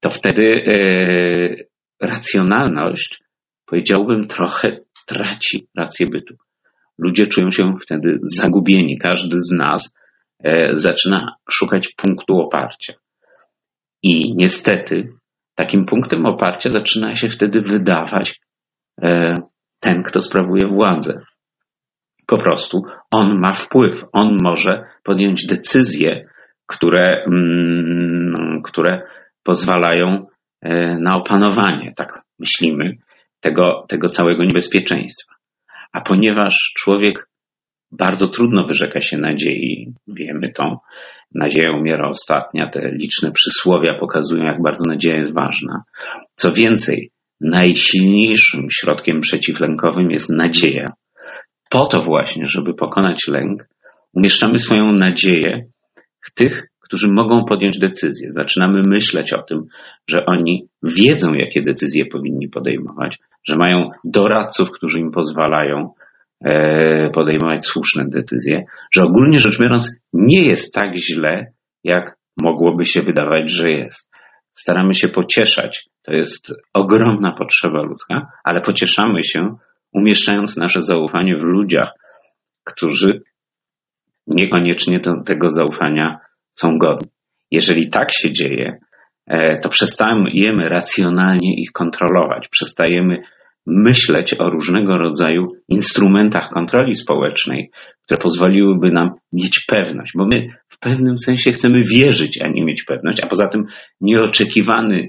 to wtedy yy, racjonalność, powiedziałbym, trochę traci rację bytu. Ludzie czują się wtedy zagubieni. Każdy z nas e, zaczyna szukać punktu oparcia. I niestety takim punktem oparcia zaczyna się wtedy wydawać e, ten, kto sprawuje władzę. Po prostu on ma wpływ, on może podjąć decyzje, które, mm, które pozwalają e, na opanowanie, tak myślimy, tego, tego całego niebezpieczeństwa. A ponieważ człowiek bardzo trudno wyrzeka się nadziei, wiemy to, nadzieja umiera ostatnia, te liczne przysłowia pokazują, jak bardzo nadzieja jest ważna. Co więcej, najsilniejszym środkiem przeciwlękowym jest nadzieja. Po to właśnie, żeby pokonać lęk, umieszczamy swoją nadzieję w tych, którzy mogą podjąć decyzję. Zaczynamy myśleć o tym, że oni wiedzą, jakie decyzje powinni podejmować, że mają doradców, którzy im pozwalają podejmować słuszne decyzje, że ogólnie rzecz biorąc nie jest tak źle, jak mogłoby się wydawać, że jest. Staramy się pocieszać. To jest ogromna potrzeba ludzka, ale pocieszamy się, umieszczając nasze zaufanie w ludziach, którzy niekoniecznie tego zaufania są godni. Jeżeli tak się dzieje, e, to przestajemy racjonalnie ich kontrolować, przestajemy myśleć o różnego rodzaju instrumentach kontroli społecznej, które pozwoliłyby nam mieć pewność, bo my w pewnym sensie chcemy wierzyć, a nie mieć pewność, a poza tym nieoczekiwany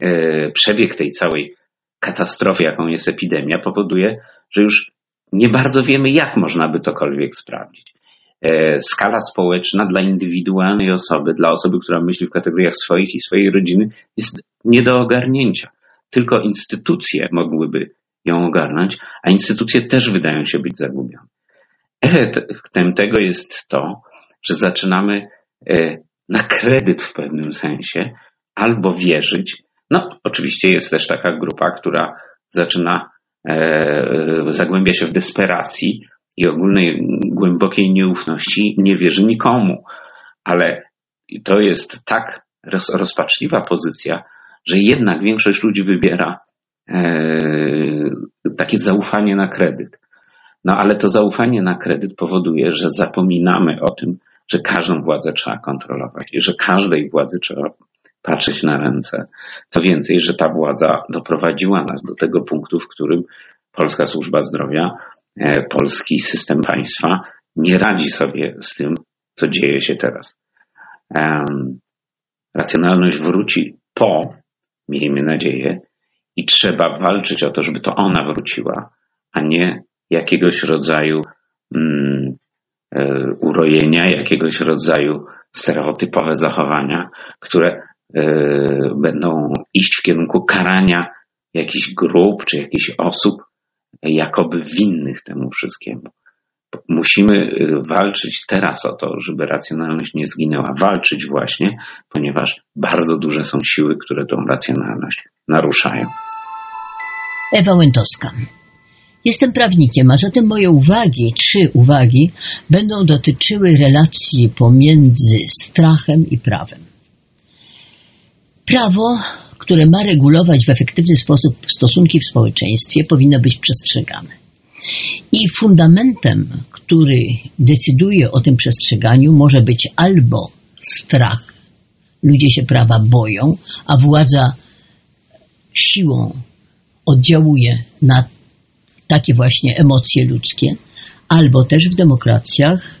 e, przebieg tej całej katastrofy, jaką jest epidemia, powoduje, że już nie bardzo wiemy, jak można by cokolwiek sprawdzić. E, skala społeczna dla indywidualnej osoby, dla osoby, która myśli w kategoriach swoich i swojej rodziny, jest nie do ogarnięcia tylko instytucje mogłyby ją ogarnąć, a instytucje też wydają się być zagubione. Efektem tego jest to, że zaczynamy e, na kredyt w pewnym sensie albo wierzyć. No, oczywiście jest też taka grupa, która zaczyna, e, zagłębia się w desperacji i ogólnej głębokiej nieufności, nie wierzy nikomu. Ale to jest tak rozpaczliwa pozycja, że jednak większość ludzi wybiera e, takie zaufanie na kredyt. No ale to zaufanie na kredyt powoduje, że zapominamy o tym, że każdą władzę trzeba kontrolować i że każdej władzy trzeba patrzeć na ręce. Co więcej, że ta władza doprowadziła nas do tego punktu, w którym Polska Służba Zdrowia, e, polski system państwa nie radzi sobie z tym, co dzieje się teraz. Racjonalność wróci po miejmy nadzieję, i trzeba walczyć o to, żeby to ona wróciła, a nie jakiegoś rodzaju mm, e, urojenia, jakiegoś rodzaju stereotypowe zachowania, które e, będą iść w kierunku karania jakichś grup czy jakichś osób jakoby winnych temu wszystkiemu. Musimy y, walczyć teraz o to, żeby racjonalność nie zginęła. Walczyć właśnie, ponieważ bardzo duże są siły, które tą racjonalność naruszają. Ewa Łętowska. Jestem prawnikiem, a zatem moje uwagi, trzy uwagi, będą dotyczyły relacji pomiędzy strachem i prawem. Prawo, które ma regulować w efektywny sposób stosunki w społeczeństwie, powinno być przestrzegane. I fundamentem, który decyduje o tym przestrzeganiu, może być albo strach, ludzie się prawa boją, a władza siłą oddziałuje na takie właśnie emocje ludzkie, albo też w demokracjach,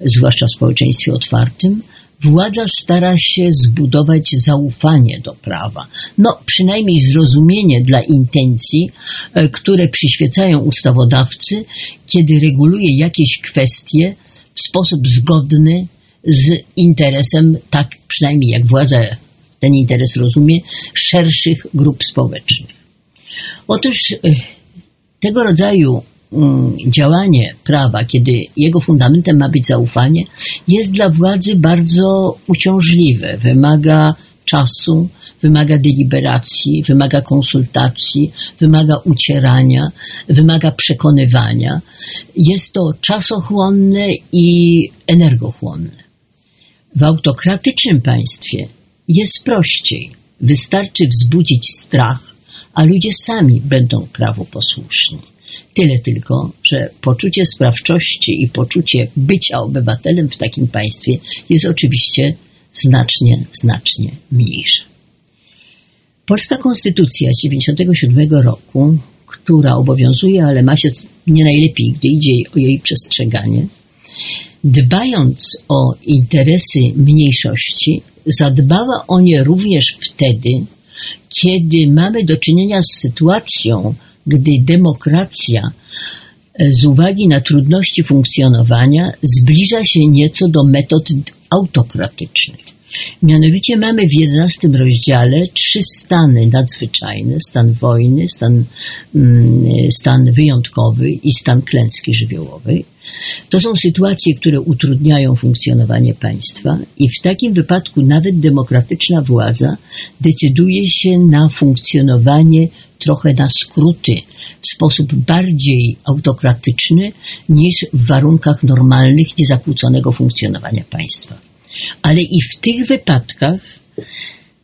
zwłaszcza w społeczeństwie otwartym, władza stara się zbudować zaufanie do prawa, no przynajmniej zrozumienie dla intencji, e, które przyświecają ustawodawcy, kiedy reguluje jakieś kwestie w sposób zgodny z interesem, tak przynajmniej jak władza ten interes rozumie, szerszych grup społecznych. Otóż e, tego rodzaju działanie prawa, kiedy jego fundamentem ma być zaufanie, jest dla władzy bardzo uciążliwe. Wymaga czasu, wymaga deliberacji, wymaga konsultacji, wymaga ucierania, wymaga przekonywania. Jest to czasochłonne i energochłonne. W autokratycznym państwie jest prościej. Wystarczy wzbudzić strach, a ludzie sami będą prawu posłuszni. Tyle tylko, że poczucie sprawczości i poczucie bycia obywatelem w takim państwie jest oczywiście znacznie, znacznie mniejsze. Polska konstytucja z 1997 roku, która obowiązuje, ale ma się nie najlepiej, gdy idzie o jej przestrzeganie, dbając o interesy mniejszości, zadbała o nie również wtedy, kiedy mamy do czynienia z sytuacją, gdy demokracja e, z uwagi na trudności funkcjonowania zbliża się nieco do metod autokratycznych. Mianowicie mamy w jedenastym rozdziale trzy stany nadzwyczajne, stan wojny, stan, mm, stan wyjątkowy i stan klęski żywiołowej. To są sytuacje, które utrudniają funkcjonowanie państwa i w takim wypadku nawet demokratyczna władza decyduje się na funkcjonowanie trochę na skróty, w sposób bardziej autokratyczny niż w warunkach normalnych, niezakłóconego funkcjonowania państwa. Ale i w tych wypadkach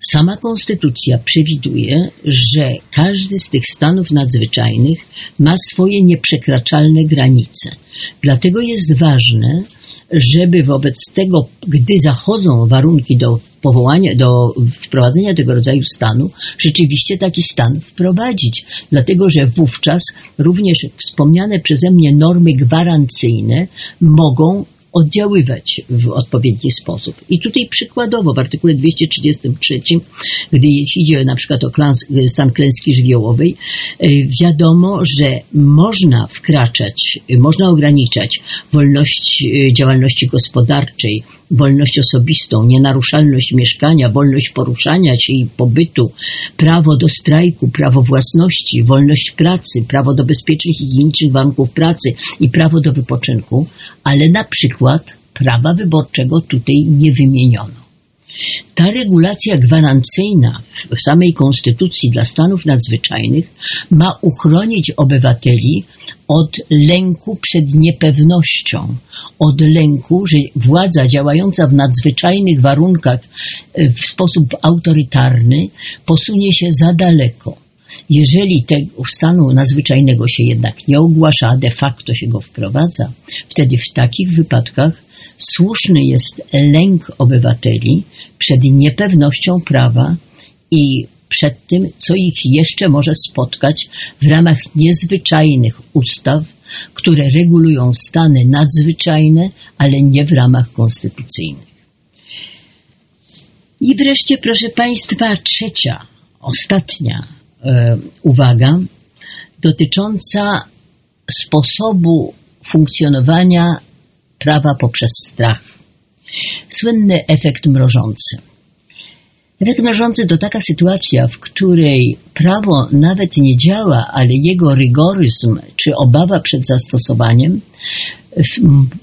sama konstytucja przewiduje, że każdy z tych stanów nadzwyczajnych ma swoje nieprzekraczalne granice. Dlatego jest ważne, żeby wobec tego, gdy zachodzą warunki do powołania, do wprowadzenia tego rodzaju stanu, rzeczywiście taki stan wprowadzić. Dlatego, że wówczas również wspomniane przeze mnie normy gwarancyjne mogą oddziaływać w odpowiedni sposób. I tutaj przykładowo w artykule 233, gdy idzie na przykład o klans, stan klęski żywiołowej, e, wiadomo, że można wkraczać, można ograniczać wolność e, działalności gospodarczej, wolność osobistą, nienaruszalność mieszkania, wolność poruszania się i pobytu, prawo do strajku, prawo własności, wolność pracy, prawo do bezpiecznych i higienicznych warunków pracy i prawo do wypoczynku, ale na przykład prawa wyborczego tutaj nie wymieniono. Ta regulacja gwarancyjna w samej Konstytucji dla stanów nadzwyczajnych ma uchronić obywateli od lęku przed niepewnością, od lęku, że władza działająca w nadzwyczajnych warunkach e, w sposób autorytarny posunie się za daleko. Jeżeli tego stanu nadzwyczajnego się jednak nie ogłasza, a de facto się go wprowadza, wtedy w takich wypadkach słuszny jest lęk obywateli przed niepewnością prawa i przed tym, co ich jeszcze może spotkać w ramach niezwyczajnych ustaw, które regulują stany nadzwyczajne, ale nie w ramach konstytucyjnych. I wreszcie, proszę Państwa, trzecia, ostatnia uwaga dotycząca sposobu funkcjonowania prawa poprzez strach. Słynny efekt mrożący. Efekt mierzący to taka sytuacja, w której prawo nawet nie działa, ale jego rygoryzm czy obawa przed zastosowaniem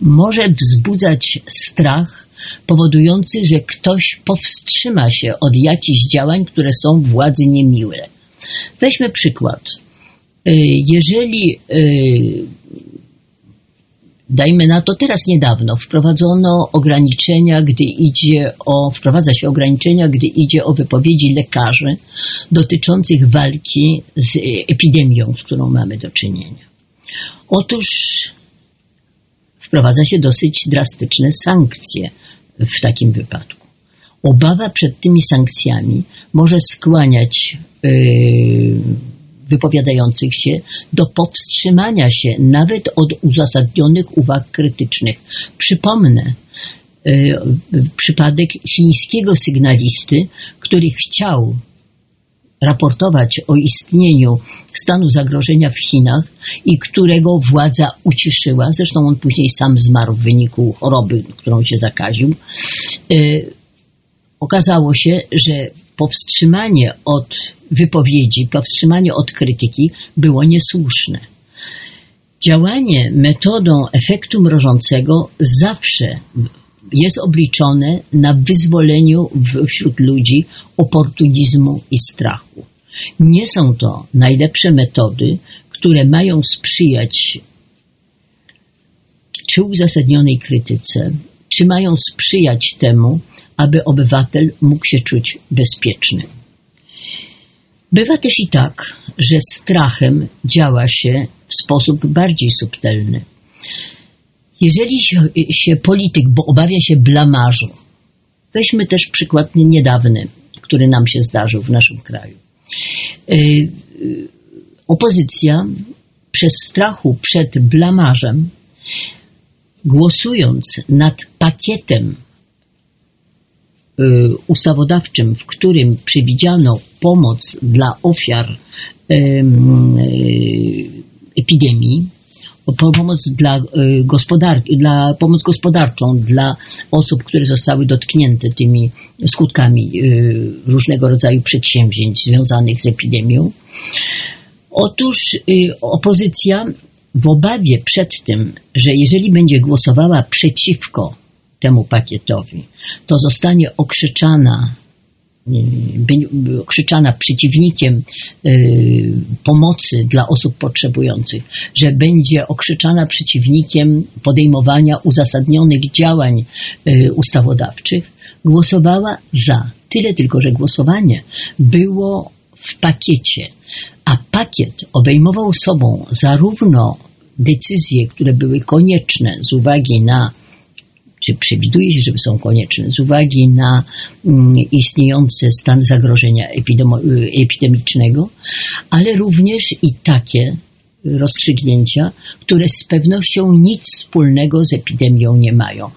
może wzbudzać strach powodujący, że ktoś powstrzyma się od jakichś działań, które są władzy niemiłe. Weźmy przykład. Y, jeżeli y, Dajmy na to teraz niedawno wprowadzono ograniczenia, gdy idzie o, wprowadza się ograniczenia, gdy idzie o wypowiedzi lekarzy dotyczących walki z epidemią, z którą mamy do czynienia. Otóż wprowadza się dosyć drastyczne sankcje w takim wypadku. Obawa przed tymi sankcjami może skłaniać yy, wypowiadających się do powstrzymania się nawet od uzasadnionych uwag krytycznych. Przypomnę, yy, przypadek chińskiego sygnalisty, który chciał raportować o istnieniu stanu zagrożenia w Chinach i którego władza uciszyła. Zresztą on później sam zmarł w wyniku choroby, którą się zakaził. Okazało się, że powstrzymanie od wypowiedzi, powstrzymanie od krytyki było niesłuszne. Działanie metodą efektu mrożącego zawsze jest obliczone na wyzwoleniu wśród ludzi oportunizmu i strachu. Nie są to najlepsze metody, które mają sprzyjać czy uzasadnionej krytyce, czy mają sprzyjać temu, aby obywatel mógł się czuć bezpieczny. Bywa też i tak, że strachem działa się w sposób bardziej subtelny. Jeżeli się polityk bo obawia się blamażu, weźmy też przykład niedawny, który nam się zdarzył w naszym kraju. Y, opozycja przez strachu przed blamażem, głosując nad pakietem ustawodawczym, w którym przewidziano pomoc dla ofiar epidemii, pomoc dla y, gospodarki, dla pomoc gospodarczą dla osób, które zostały dotknięte tymi skutkami y, różnego rodzaju przedsięwzięć związanych z epidemią. Otóż y, opozycja w obawie przed tym, że jeżeli będzie głosowała przeciwko temu pakietowi, to zostanie okrzyczana krzyczana przeciwnikiem y, pomocy dla osób potrzebujących, że będzie okrzyczana przeciwnikiem podejmowania uzasadnionych działań y, ustawodawczych, głosowała za. Tyle tylko, że głosowanie było w pakiecie, a pakiet obejmował sobą zarówno decyzje, które były konieczne z uwagi na czy przewiduje się, że są konieczne z uwagi na mm, istniejący stan zagrożenia epidemicznego, ale również i takie rozstrzygnięcia, które z pewnością nic wspólnego z epidemią nie mają.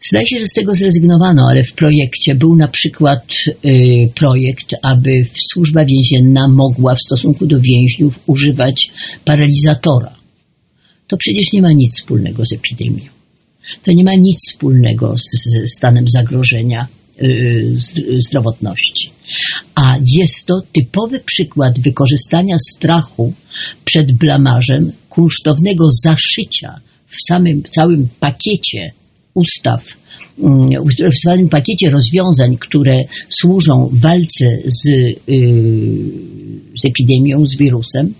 Zdaje się, że z tego zrezygnowano, ale w projekcie był na przykład y, projekt, aby służba więzienna mogła w stosunku do więźniów używać paralizatora. To przecież nie ma nic wspólnego z epidemią to nie ma nic wspólnego z stanem zagrożenia y, zdrowotności. A jest to typowy przykład wykorzystania strachu przed blamarzem, kunsztownego zaszycia w samym całym pakiecie ustaw w całym pakiecie rozwiązań, które służą walce z, y, z epidemią, z wirusem,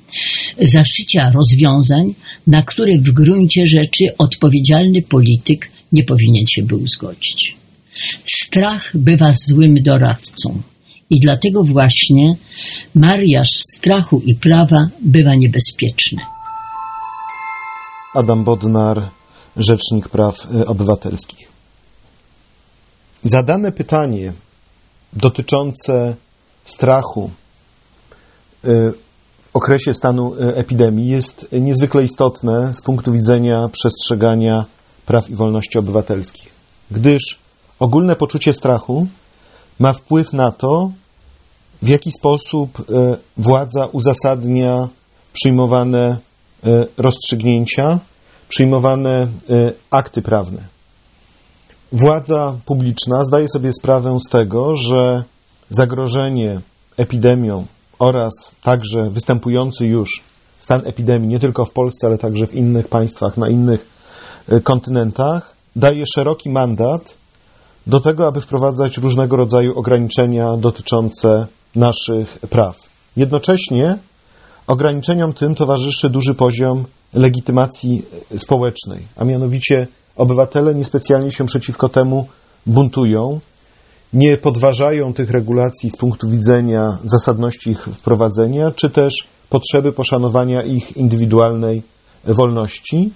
zaszycia rozwiązań, na które w gruncie rzeczy odpowiedzialny polityk nie powinien się był zgodzić. Strach bywa złym doradcą. I dlatego właśnie mariaż strachu i prawa bywa niebezpieczny. Adam Bodnar, Rzecznik Praw Obywatelskich. Zadane pytanie dotyczące strachu y, okresie stanu y, epidemii jest niezwykle istotne z punktu widzenia przestrzegania praw i wolności obywatelskich, gdyż ogólne poczucie strachu ma wpływ na to, w jaki sposób y, władza uzasadnia przyjmowane rozstrzygnięcia, przyjmowane akty prawne. władza publiczna zdaje sobie sprawę z tego, że zagrożenie epidemią oraz także występujący już stan epidemii nie tylko w Polsce, ale także w innych państwach, na innych e, kontynentach, daje szeroki mandat do tego, aby wprowadzać różnego rodzaju ograniczenia dotyczące naszych praw. Jednocześnie ograniczeniom tym towarzyszy duży poziom legitymacji społecznej, a mianowicie obywatele niespecjalnie się przeciwko temu buntują, nie podważają tych regulacji z punktu widzenia zasadności ich wprowadzenia, czy też potrzeby poszanowania ich indywidualnej wolności.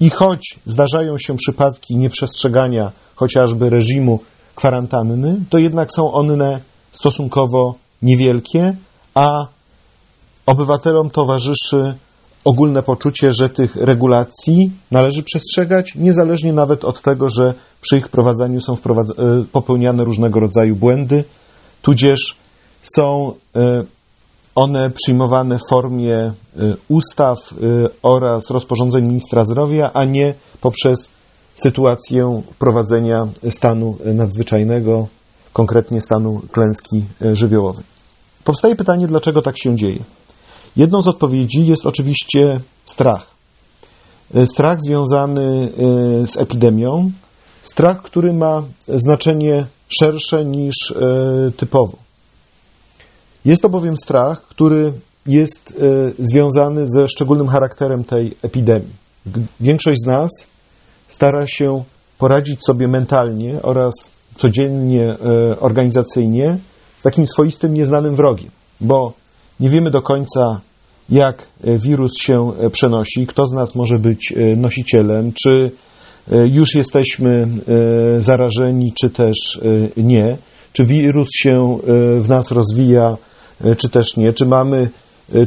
I choć zdarzają się przypadki nieprzestrzegania chociażby reżimu kwarantanny, to jednak są one stosunkowo niewielkie, a obywatelom towarzyszy ogólne poczucie, że tych regulacji należy przestrzegać, niezależnie nawet od tego, że przy ich wprowadzaniu są e, popełniane różnego rodzaju błędy, tudzież są e, one przyjmowane w formie e, ustaw oraz rozporządzeń ministra zdrowia, a nie poprzez sytuację wprowadzenia stanu nadzwyczajnego, konkretnie stanu klęski żywiołowej. Powstaje pytanie, dlaczego tak się dzieje. Jedną z odpowiedzi jest oczywiście strach. E, strach związany e, z epidemią, strach, który ma znaczenie szersze niż e, typowo. Jest to bowiem strach, który jest związany ze szczególnym charakterem tej epidemii. Większość z nas stara się poradzić sobie mentalnie oraz codziennie, organizacyjnie z takim swoistym, nieznanym wrogiem, bo nie wiemy do końca, jak e, wirus się e, przenosi, kto z nas może być e, nosicielem, czy już jesteśmy zarażeni, czy też nie, czy wirus się w nas rozwija, czy też nie, czy mamy,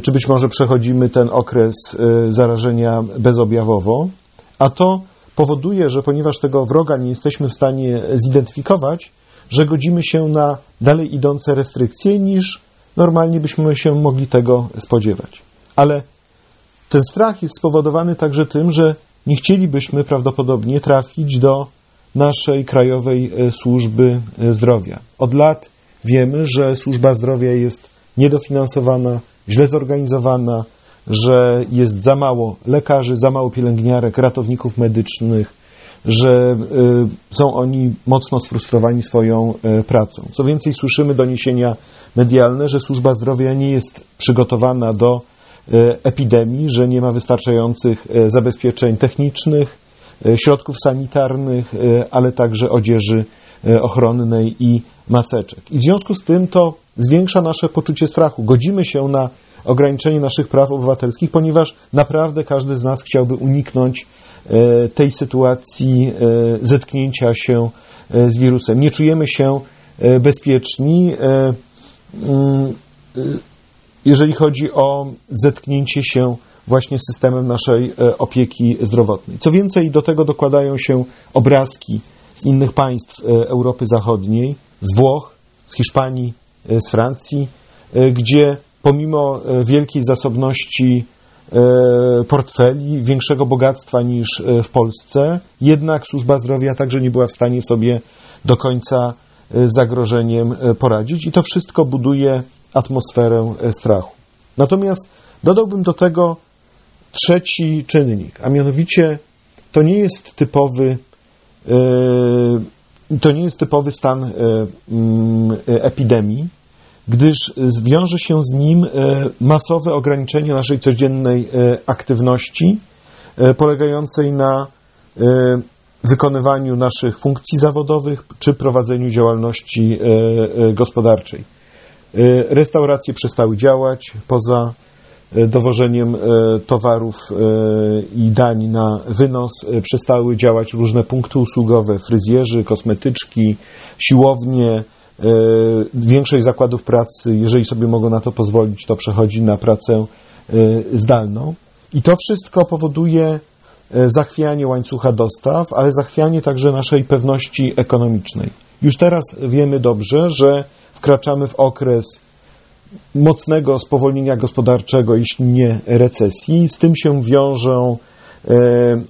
czy być może przechodzimy ten okres zarażenia bezobjawowo, a to powoduje, że ponieważ tego wroga nie jesteśmy w stanie zidentyfikować, że godzimy się na dalej idące restrykcje niż normalnie byśmy się mogli tego spodziewać. Ale ten strach jest spowodowany także tym, że nie chcielibyśmy prawdopodobnie trafić do naszej krajowej e, służby e, zdrowia. Od lat wiemy, że służba zdrowia jest niedofinansowana, źle zorganizowana, że jest za mało lekarzy, za mało pielęgniarek, ratowników medycznych, że y, są oni mocno sfrustrowani swoją y, pracą. Co więcej, słyszymy doniesienia medialne, że służba zdrowia nie jest przygotowana do y, epidemii, że nie ma wystarczających zabezpieczeń technicznych, środków sanitarnych, ale także odzieży ochronnej i maseczek. I w związku z tym to zwiększa nasze poczucie strachu. Godzimy się na ograniczenie naszych praw obywatelskich, ponieważ naprawdę każdy z nas chciałby uniknąć E, tej sytuacji e, zetknięcia się e, z wirusem. Nie czujemy się bezpieczni, mm, jeżeli chodzi o zetknięcie się właśnie systemem naszej opieki zdrowotnej. Co więcej, do tego dokładają się obrazki z innych państw Europy Zachodniej, z Włoch, z Hiszpanii, z Francji, gdzie pomimo wielkiej zasobności E, portfeli, większego bogactwa niż e, w Polsce, jednak służba zdrowia także nie była w stanie sobie do końca e, zagrożeniem poradzić i to wszystko buduje atmosferę strachu. Natomiast dodałbym do tego trzeci czynnik, a mianowicie to nie jest typowy to nie jest typowy stan mm, epidemii, gdyż zwiąże się z nim e, masowe ograniczenie naszej codziennej e, aktywności, e, polegającej na wykonywaniu naszych funkcji zawodowych czy prowadzeniu działalności gospodarczej. Restauracje przestały działać poza dowożeniem towarów i dań na wynos. Przestały działać różne punkty usługowe, fryzjerzy, kosmetyczki, siłownie, większość zakładów pracy, jeżeli sobie mogą na to pozwolić, to przechodzi na pracę e, zdalną. I to wszystko powoduje e, zachwianie łańcucha dostaw, ale zachwianie także naszej pewności ekonomicznej. Już teraz wiemy dobrze, że wkraczamy w okres mocnego spowolnienia gospodarczego, jeśli nie recesji. Z tym się wiążą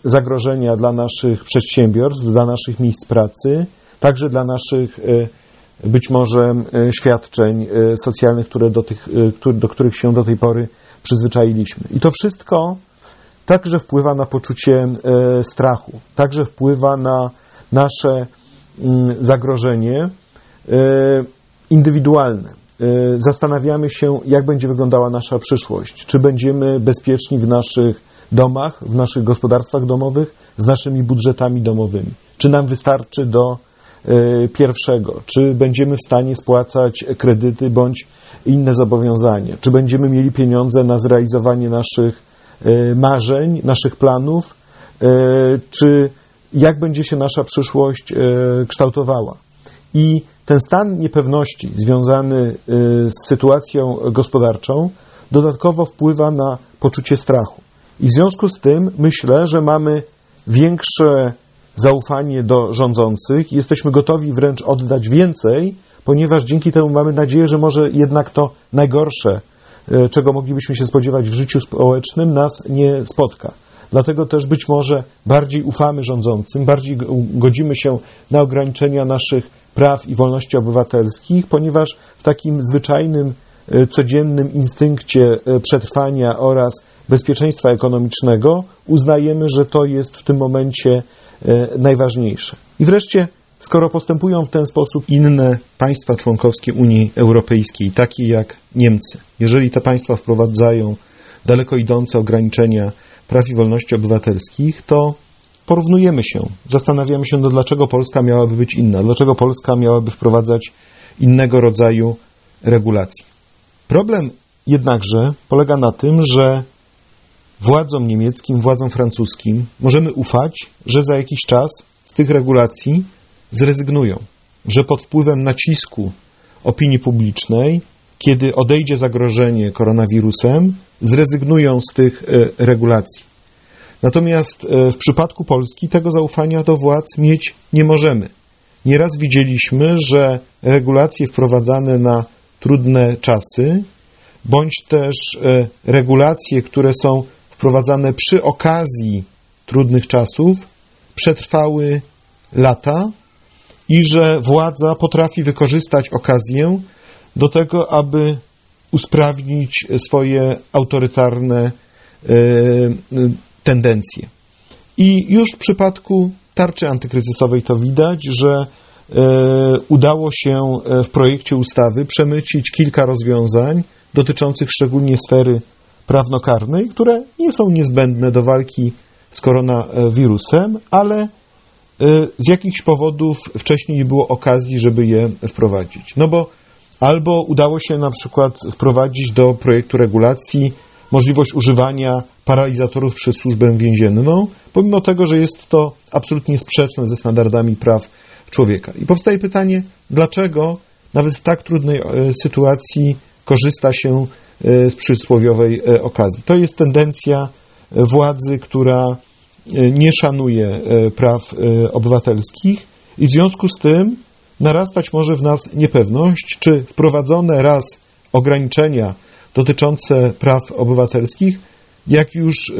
zagrożenia dla naszych przedsiębiorstw, dla naszych miejsc pracy, także dla naszych być może świadczeń socjalnych, które do, tych, do których się do tej pory przyzwyczailiśmy. I to wszystko także wpływa na poczucie strachu, także wpływa na nasze mm, zagrożenie indywidualne. Zastanawiamy się, jak będzie wyglądała nasza przyszłość. Czy będziemy bezpieczni w naszych domach, w naszych gospodarstwach domowych, z naszymi budżetami domowymi. Czy nam wystarczy do e, pierwszego? Czy będziemy w stanie spłacać kredyty bądź inne zobowiązania? Czy będziemy mieli pieniądze na zrealizowanie naszych e, marzeń, naszych planów? E, czy jak będzie się nasza przyszłość kształtowała? I ten stan niepewności związany z sytuacją gospodarczą dodatkowo wpływa na poczucie strachu. I w związku z tym myślę, że mamy większe zaufanie do rządzących jesteśmy gotowi wręcz oddać więcej, ponieważ dzięki temu mamy nadzieję, że może jednak to najgorsze, e, czego moglibyśmy się spodziewać w życiu społecznym, nas nie spotka. Dlatego też być może bardziej ufamy rządzącym, bardziej godzimy się na ograniczenia naszych praw i wolności obywatelskich, ponieważ w takim zwyczajnym, e, codziennym instynkcie e, przetrwania oraz bezpieczeństwa ekonomicznego, uznajemy, że to jest w tym momencie najważniejsze. I wreszcie, skoro postępują w ten sposób inne państwa członkowskie Unii Europejskiej, takie jak Niemcy, jeżeli te państwa wprowadzają daleko idące ograniczenia praw i wolności obywatelskich, to porównujemy się, zastanawiamy się, no dlaczego Polska miałaby być inna, dlaczego Polska miałaby wprowadzać innego rodzaju regulacje. Problem jednakże polega na tym, że władzom niemieckim, władzom francuskim możemy ufać, że za jakiś czas z tych regulacji zrezygnują, że pod wpływem nacisku opinii publicznej, kiedy odejdzie zagrożenie koronawirusem, zrezygnują z tych e, regulacji. Natomiast e, w przypadku Polski tego zaufania do władz mieć nie możemy. Nieraz widzieliśmy, że regulacje wprowadzane na trudne czasy, bądź też e, regulacje, które są wprowadzane przy okazji trudnych czasów, przetrwały lata i że władza potrafi wykorzystać okazję do tego, aby usprawnić swoje autorytarne e, tendencje. I już w przypadku tarczy antykryzysowej to widać, że e, udało się w projekcie ustawy przemycić kilka rozwiązań dotyczących szczególnie sfery prawnokarnej, które nie są niezbędne do walki z koronawirusem, ale e, z jakichś powodów wcześniej nie było okazji, żeby je wprowadzić. No bo albo udało się na przykład wprowadzić do projektu regulacji możliwość używania paralizatorów przez służbę więzienną, pomimo tego, że jest to absolutnie sprzeczne ze standardami praw człowieka. I powstaje pytanie, dlaczego nawet w tak trudnej e, sytuacji korzysta się z przysłowiowej e, okazji. To jest tendencja e, władzy, która nie szanuje praw obywatelskich i w związku z tym narastać może w nas niepewność, czy wprowadzone raz ograniczenia dotyczące praw obywatelskich, jak już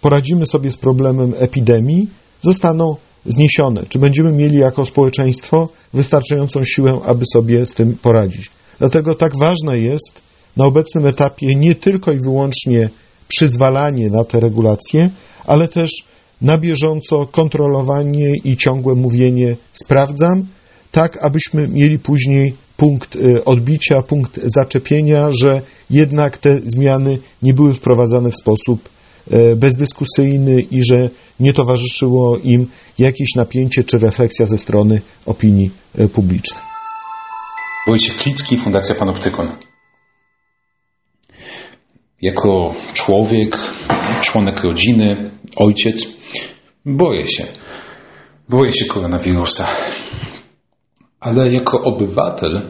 poradzimy sobie z problemem epidemii, zostaną zniesione. Czy będziemy mieli jako społeczeństwo wystarczającą siłę, aby sobie z tym poradzić. Dlatego tak ważne jest, na obecnym etapie nie tylko i wyłącznie przyzwalanie na te regulacje, ale też na bieżąco kontrolowanie i ciągłe mówienie sprawdzam, tak abyśmy mieli później punkt y, odbicia, punkt zaczepienia, że jednak te zmiany nie były wprowadzane w sposób y, bezdyskusyjny i że nie towarzyszyło im jakieś napięcie czy refleksja ze strony opinii y, publicznej. Wojciech Klicki, Fundacja Panoptykon jako człowiek, członek rodziny, ojciec, boję się. Boję się koronawirusa. Ale jako obywatel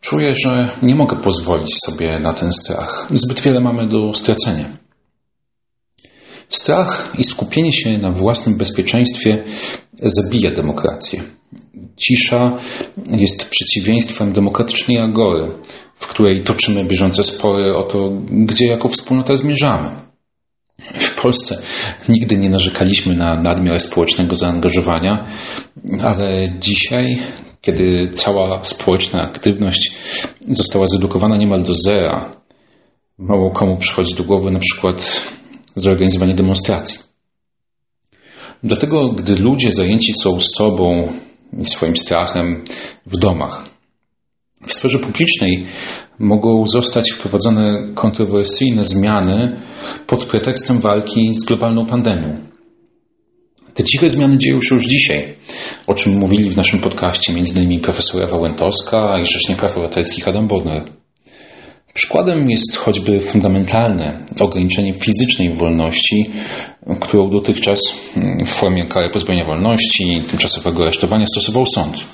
czuję, że nie mogę pozwolić sobie na ten strach. Zbyt wiele mamy do stracenia. Strach i skupienie się na własnym bezpieczeństwie zabija demokrację. Cisza jest przeciwieństwem demokratycznej agory, w której toczymy bieżące spory o to, gdzie jako wspólnota zmierzamy. W Polsce nigdy nie narzekaliśmy na nadmiar społecznego zaangażowania, ale dzisiaj, kiedy cała społeczna aktywność została zredukowana niemal do zera, mało komu przychodzi do głowy na przykład zorganizowanie demonstracji. Dlatego, gdy ludzie zajęci są sobą i swoim strachem w domach, w sferze publicznej mogą zostać wprowadzone kontrowersyjne zmiany pod pretekstem walki z globalną pandemią. Te ciche zmiany dzieją się już dzisiaj, o czym mówili w naszym podcaście m.in. profesora Wałętowska i Rzecznik Praw Obywatelskich Adam Bodnar. Przykładem jest choćby fundamentalne ograniczenie fizycznej wolności, którą dotychczas w formie kary pozbawienia wolności, tymczasowego aresztowania stosował sąd.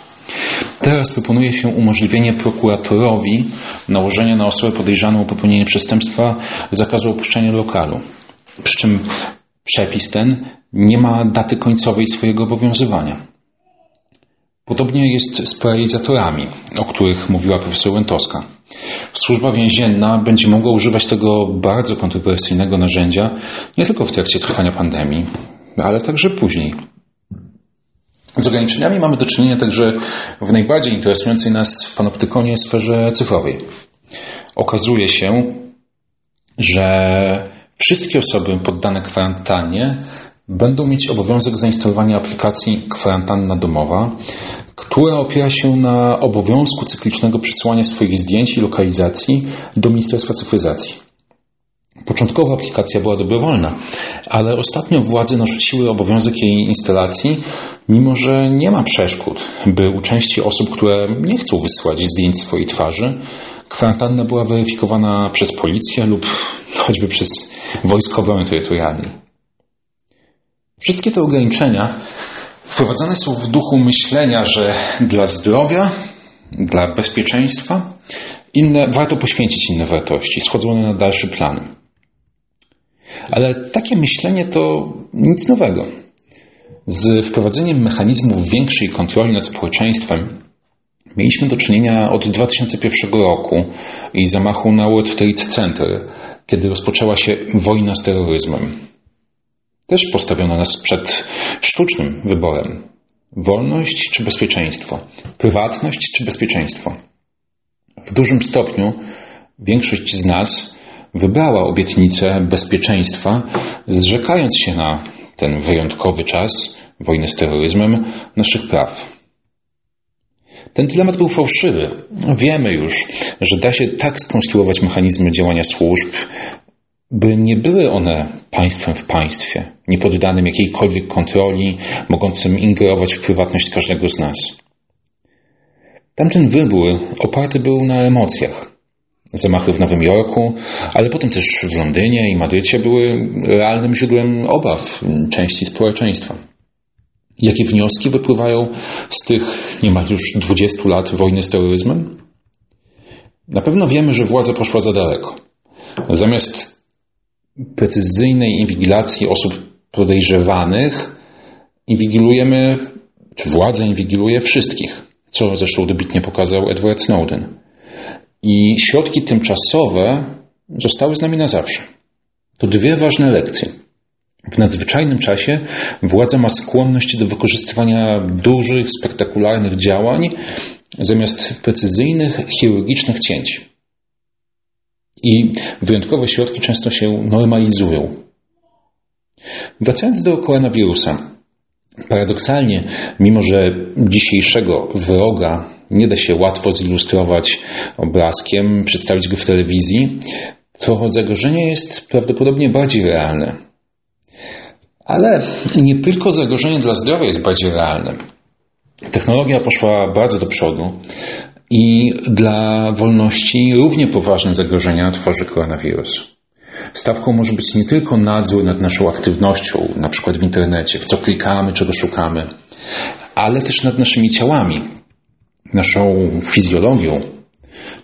Teraz proponuje się umożliwienie prokuratorowi nałożenia na osobę podejrzaną o popełnienie przestępstwa zakazu opuszczania lokalu. Przy czym przepis ten nie ma daty końcowej swojego obowiązywania. Podobnie jest z paralizatorami, o których mówiła profesor Łętowska. Służba więzienna będzie mogła używać tego bardzo kontrowersyjnego narzędzia nie tylko w trakcie trwania pandemii, ale także później. Z ograniczeniami mamy do czynienia także w najbardziej interesującej nas panoptykonie sferze cyfrowej. Okazuje się, że wszystkie osoby poddane kwarantannie będą mieć obowiązek zainstalowania aplikacji kwarantanna domowa, która opiera się na obowiązku cyklicznego przesyłania swoich zdjęć i lokalizacji do Ministerstwa Cyfryzacji. Początkowo aplikacja była dobrowolna, ale ostatnio władze narzuciły obowiązek jej instalacji, mimo że nie ma przeszkód, by u części osób, które nie chcą wysyłać zdjęć swojej twarzy, kwarantanna była weryfikowana przez policję lub choćby przez wojsko obrony terytorialnej. Wszystkie te ograniczenia wprowadzane są w duchu myślenia, że dla zdrowia, dla bezpieczeństwa inne, warto poświęcić inne wartości, schodzone na dalszy plan. Ale takie myślenie to nic nowego. Z wprowadzeniem mechanizmów większej kontroli nad społeczeństwem mieliśmy do czynienia od 2001 roku i zamachu na World Trade Center, kiedy rozpoczęła się wojna z terroryzmem. Też postawiono nas przed sztucznym wyborem. Wolność czy bezpieczeństwo? Prywatność czy bezpieczeństwo? W dużym stopniu większość z nas wybrała obietnicę bezpieczeństwa, zrzekając się na ten wyjątkowy czas wojny z terroryzmem naszych praw. Ten dylemat był fałszywy. Wiemy już, że da się tak skonstruować mechanizmy działania służb, by nie były one państwem w państwie, niepoddanym jakiejkolwiek kontroli, mogącym ingerować w prywatność każdego z nas. Tamten wybór oparty był na emocjach. Zamachy w Nowym Jorku, ale potem też w Londynie i Madrycie były realnym źródłem obaw części społeczeństwa. Jakie wnioski wypływają z tych niemal już 20 lat wojny z terroryzmem? Na pewno wiemy, że władza poszła za daleko. Zamiast precyzyjnej inwigilacji osób podejrzewanych, inwigilujemy, czy władza inwigiluje wszystkich, co zresztą dobitnie pokazał Edward Snowden. I środki tymczasowe zostały z nami na zawsze. To dwie ważne lekcje. W nadzwyczajnym czasie władza ma skłonność do wykorzystywania dużych, spektakularnych działań zamiast precyzyjnych, chirurgicznych cięć. I wyjątkowe środki często się normalizują. Wracając do koronawirusa. Paradoksalnie, mimo że dzisiejszego wroga nie da się łatwo zilustrować obrazkiem, przedstawić go w telewizji, to zagrożenie jest prawdopodobnie bardziej realne. Ale nie tylko zagrożenie dla zdrowia jest bardziej realne. Technologia poszła bardzo do przodu i dla wolności równie poważne zagrożenia tworzy koronawirus. Stawką może być nie tylko nadzór nad naszą aktywnością, na przykład w internecie, w co klikamy, czego szukamy, ale też nad naszymi ciałami, naszą fizjologią.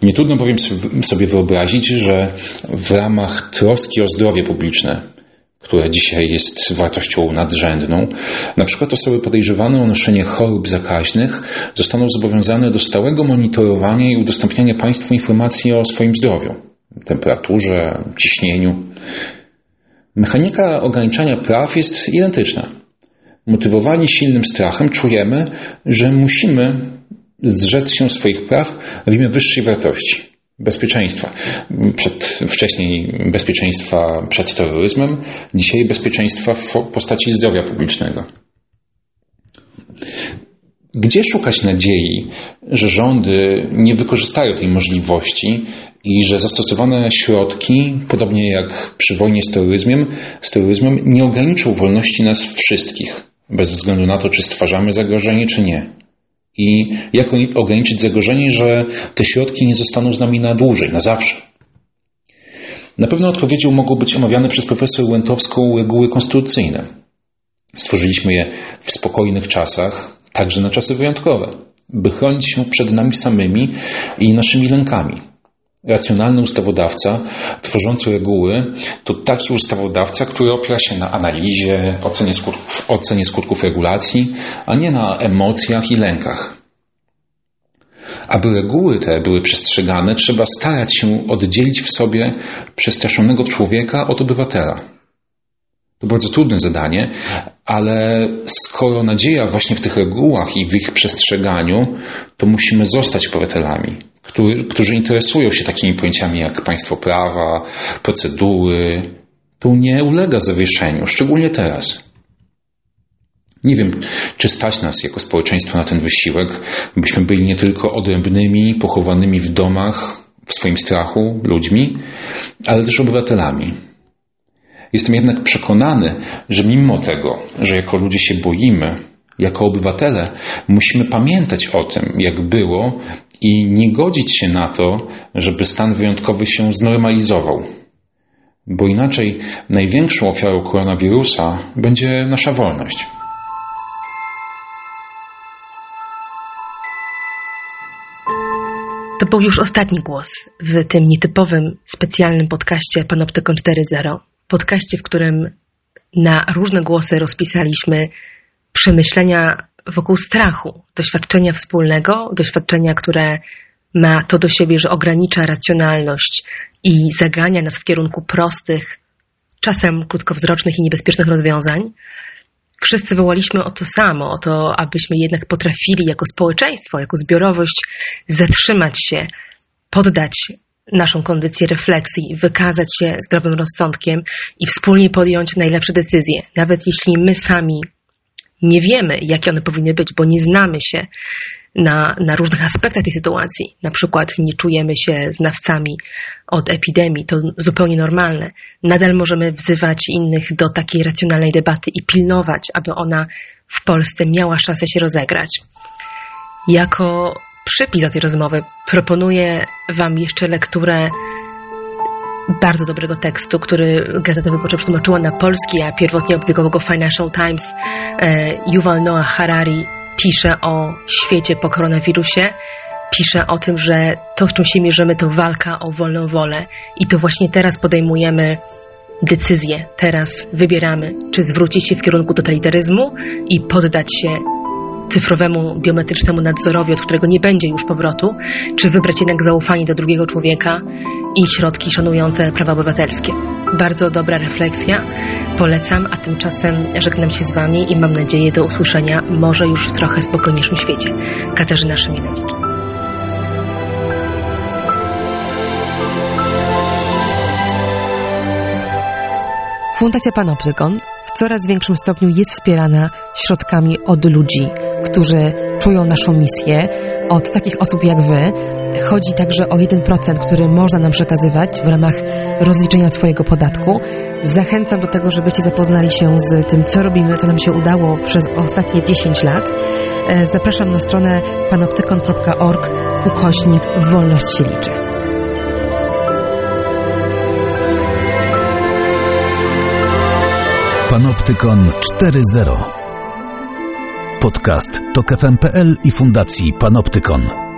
Nie trudno bowiem sobie wyobrazić, że w ramach troski o zdrowie publiczne, które dzisiaj jest wartością nadrzędną, na przykład osoby podejrzewane o noszenie chorób zakaźnych zostaną zobowiązane do stałego monitorowania i udostępniania Państwu informacji o swoim zdrowiu, temperaturze, ciśnieniu. Mechanika ograniczania praw jest identyczna. Motywowani silnym strachem czujemy, że musimy zrzec się swoich praw w imię wyższej wartości bezpieczeństwa. Przed, wcześniej bezpieczeństwa przed terroryzmem, dzisiaj bezpieczeństwa w postaci zdrowia publicznego. Gdzie szukać nadziei, że rządy nie wykorzystają tej możliwości i że zastosowane środki, podobnie jak przy wojnie z terroryzmem, z terroryzmem nie ograniczą wolności nas wszystkich, bez względu na to, czy stwarzamy zagrożenie, czy nie? I jak ograniczyć zagrożenie, że te środki nie zostaną z nami na dłużej, na zawsze? Na pewno odpowiedzią mogą być omawiane przez profesor Łętowską reguły konstytucyjne. Stworzyliśmy je w spokojnych czasach, także na czasy wyjątkowe, by chronić się przed nami samymi i naszymi lękami. Racjonalny ustawodawca, tworzący reguły, to taki ustawodawca, który opiera się na analizie, ocenie skutków, ocenie skutków regulacji, a nie na emocjach i lękach. Aby reguły te były przestrzegane, trzeba starać się oddzielić w sobie przestraszonego człowieka od obywatela. To bardzo trudne zadanie, ale skoro nadzieja właśnie w tych regułach i w ich przestrzeganiu, to musimy zostać obywatelami, który, którzy interesują się takimi pojęciami jak państwo prawa, procedury. To nie ulega zawieszeniu, szczególnie teraz. Nie wiem, czy stać nas jako społeczeństwo na ten wysiłek, byśmy byli nie tylko odrębnymi, pochowanymi w domach, w swoim strachu ludźmi, ale też obywatelami Jestem jednak przekonany, że mimo tego, że jako ludzie się boimy, jako obywatele musimy pamiętać o tym, jak było i nie godzić się na to, żeby stan wyjątkowy się znormalizował. Bo inaczej największą ofiarą koronawirusa będzie nasza wolność. To był już ostatni głos w tym nietypowym, specjalnym podcaście Panoptykon 4.0 podcaście, w którym na różne głosy rozpisaliśmy przemyślenia wokół strachu, doświadczenia wspólnego, doświadczenia, które ma to do siebie, że ogranicza racjonalność i zagania nas w kierunku prostych, czasem krótkowzrocznych i niebezpiecznych rozwiązań. Wszyscy wołaliśmy o to samo, o to, abyśmy jednak potrafili jako społeczeństwo, jako zbiorowość zatrzymać się, poddać naszą kondycję refleksji, wykazać się zdrowym rozsądkiem i wspólnie podjąć najlepsze decyzje, nawet jeśli my sami nie wiemy, jakie one powinny być, bo nie znamy się na, na różnych aspektach tej sytuacji. Na przykład nie czujemy się znawcami od epidemii, to zupełnie normalne. Nadal możemy wzywać innych do takiej racjonalnej debaty i pilnować, aby ona w Polsce miała szansę się rozegrać. Jako przypis do tej rozmowy. Proponuję Wam jeszcze lekturę bardzo dobrego tekstu, który Gazeta Wyborcza przetłumaczyła na polski, a pierwotnie opublikował go Financial Times. E, Yuval Noah Harari pisze o świecie po koronawirusie. Pisze o tym, że to, z czym się mierzymy, to walka o wolną wolę i to właśnie teraz podejmujemy decyzję. Teraz wybieramy, czy zwrócić się w kierunku totalitaryzmu i poddać się cyfrowemu, biometrycznemu nadzorowi, od którego nie będzie już powrotu, czy wybrać jednak zaufanie do drugiego człowieka i środki szanujące prawa obywatelskie. Bardzo dobra refleksja, polecam, a tymczasem żegnam się z Wami i mam nadzieję do usłyszenia może już w trochę spokojniejszym świecie. Katarzyna Szymielewicz. Fundacja Panoptykon w coraz większym stopniu jest wspierana środkami od ludzi, którzy czują naszą misję, od takich osób jak Wy. Chodzi także o 1%, który można nam przekazywać w ramach rozliczenia swojego podatku. Zachęcam do tego, żebyście zapoznali się z tym, co robimy, co nam się udało przez ostatnie 10 lat. E, zapraszam na stronę panoptykon.org ukośnik Wolność się liczy. Panoptykon 4.0 Podcast to KFM.pl i Fundacji Panoptykon.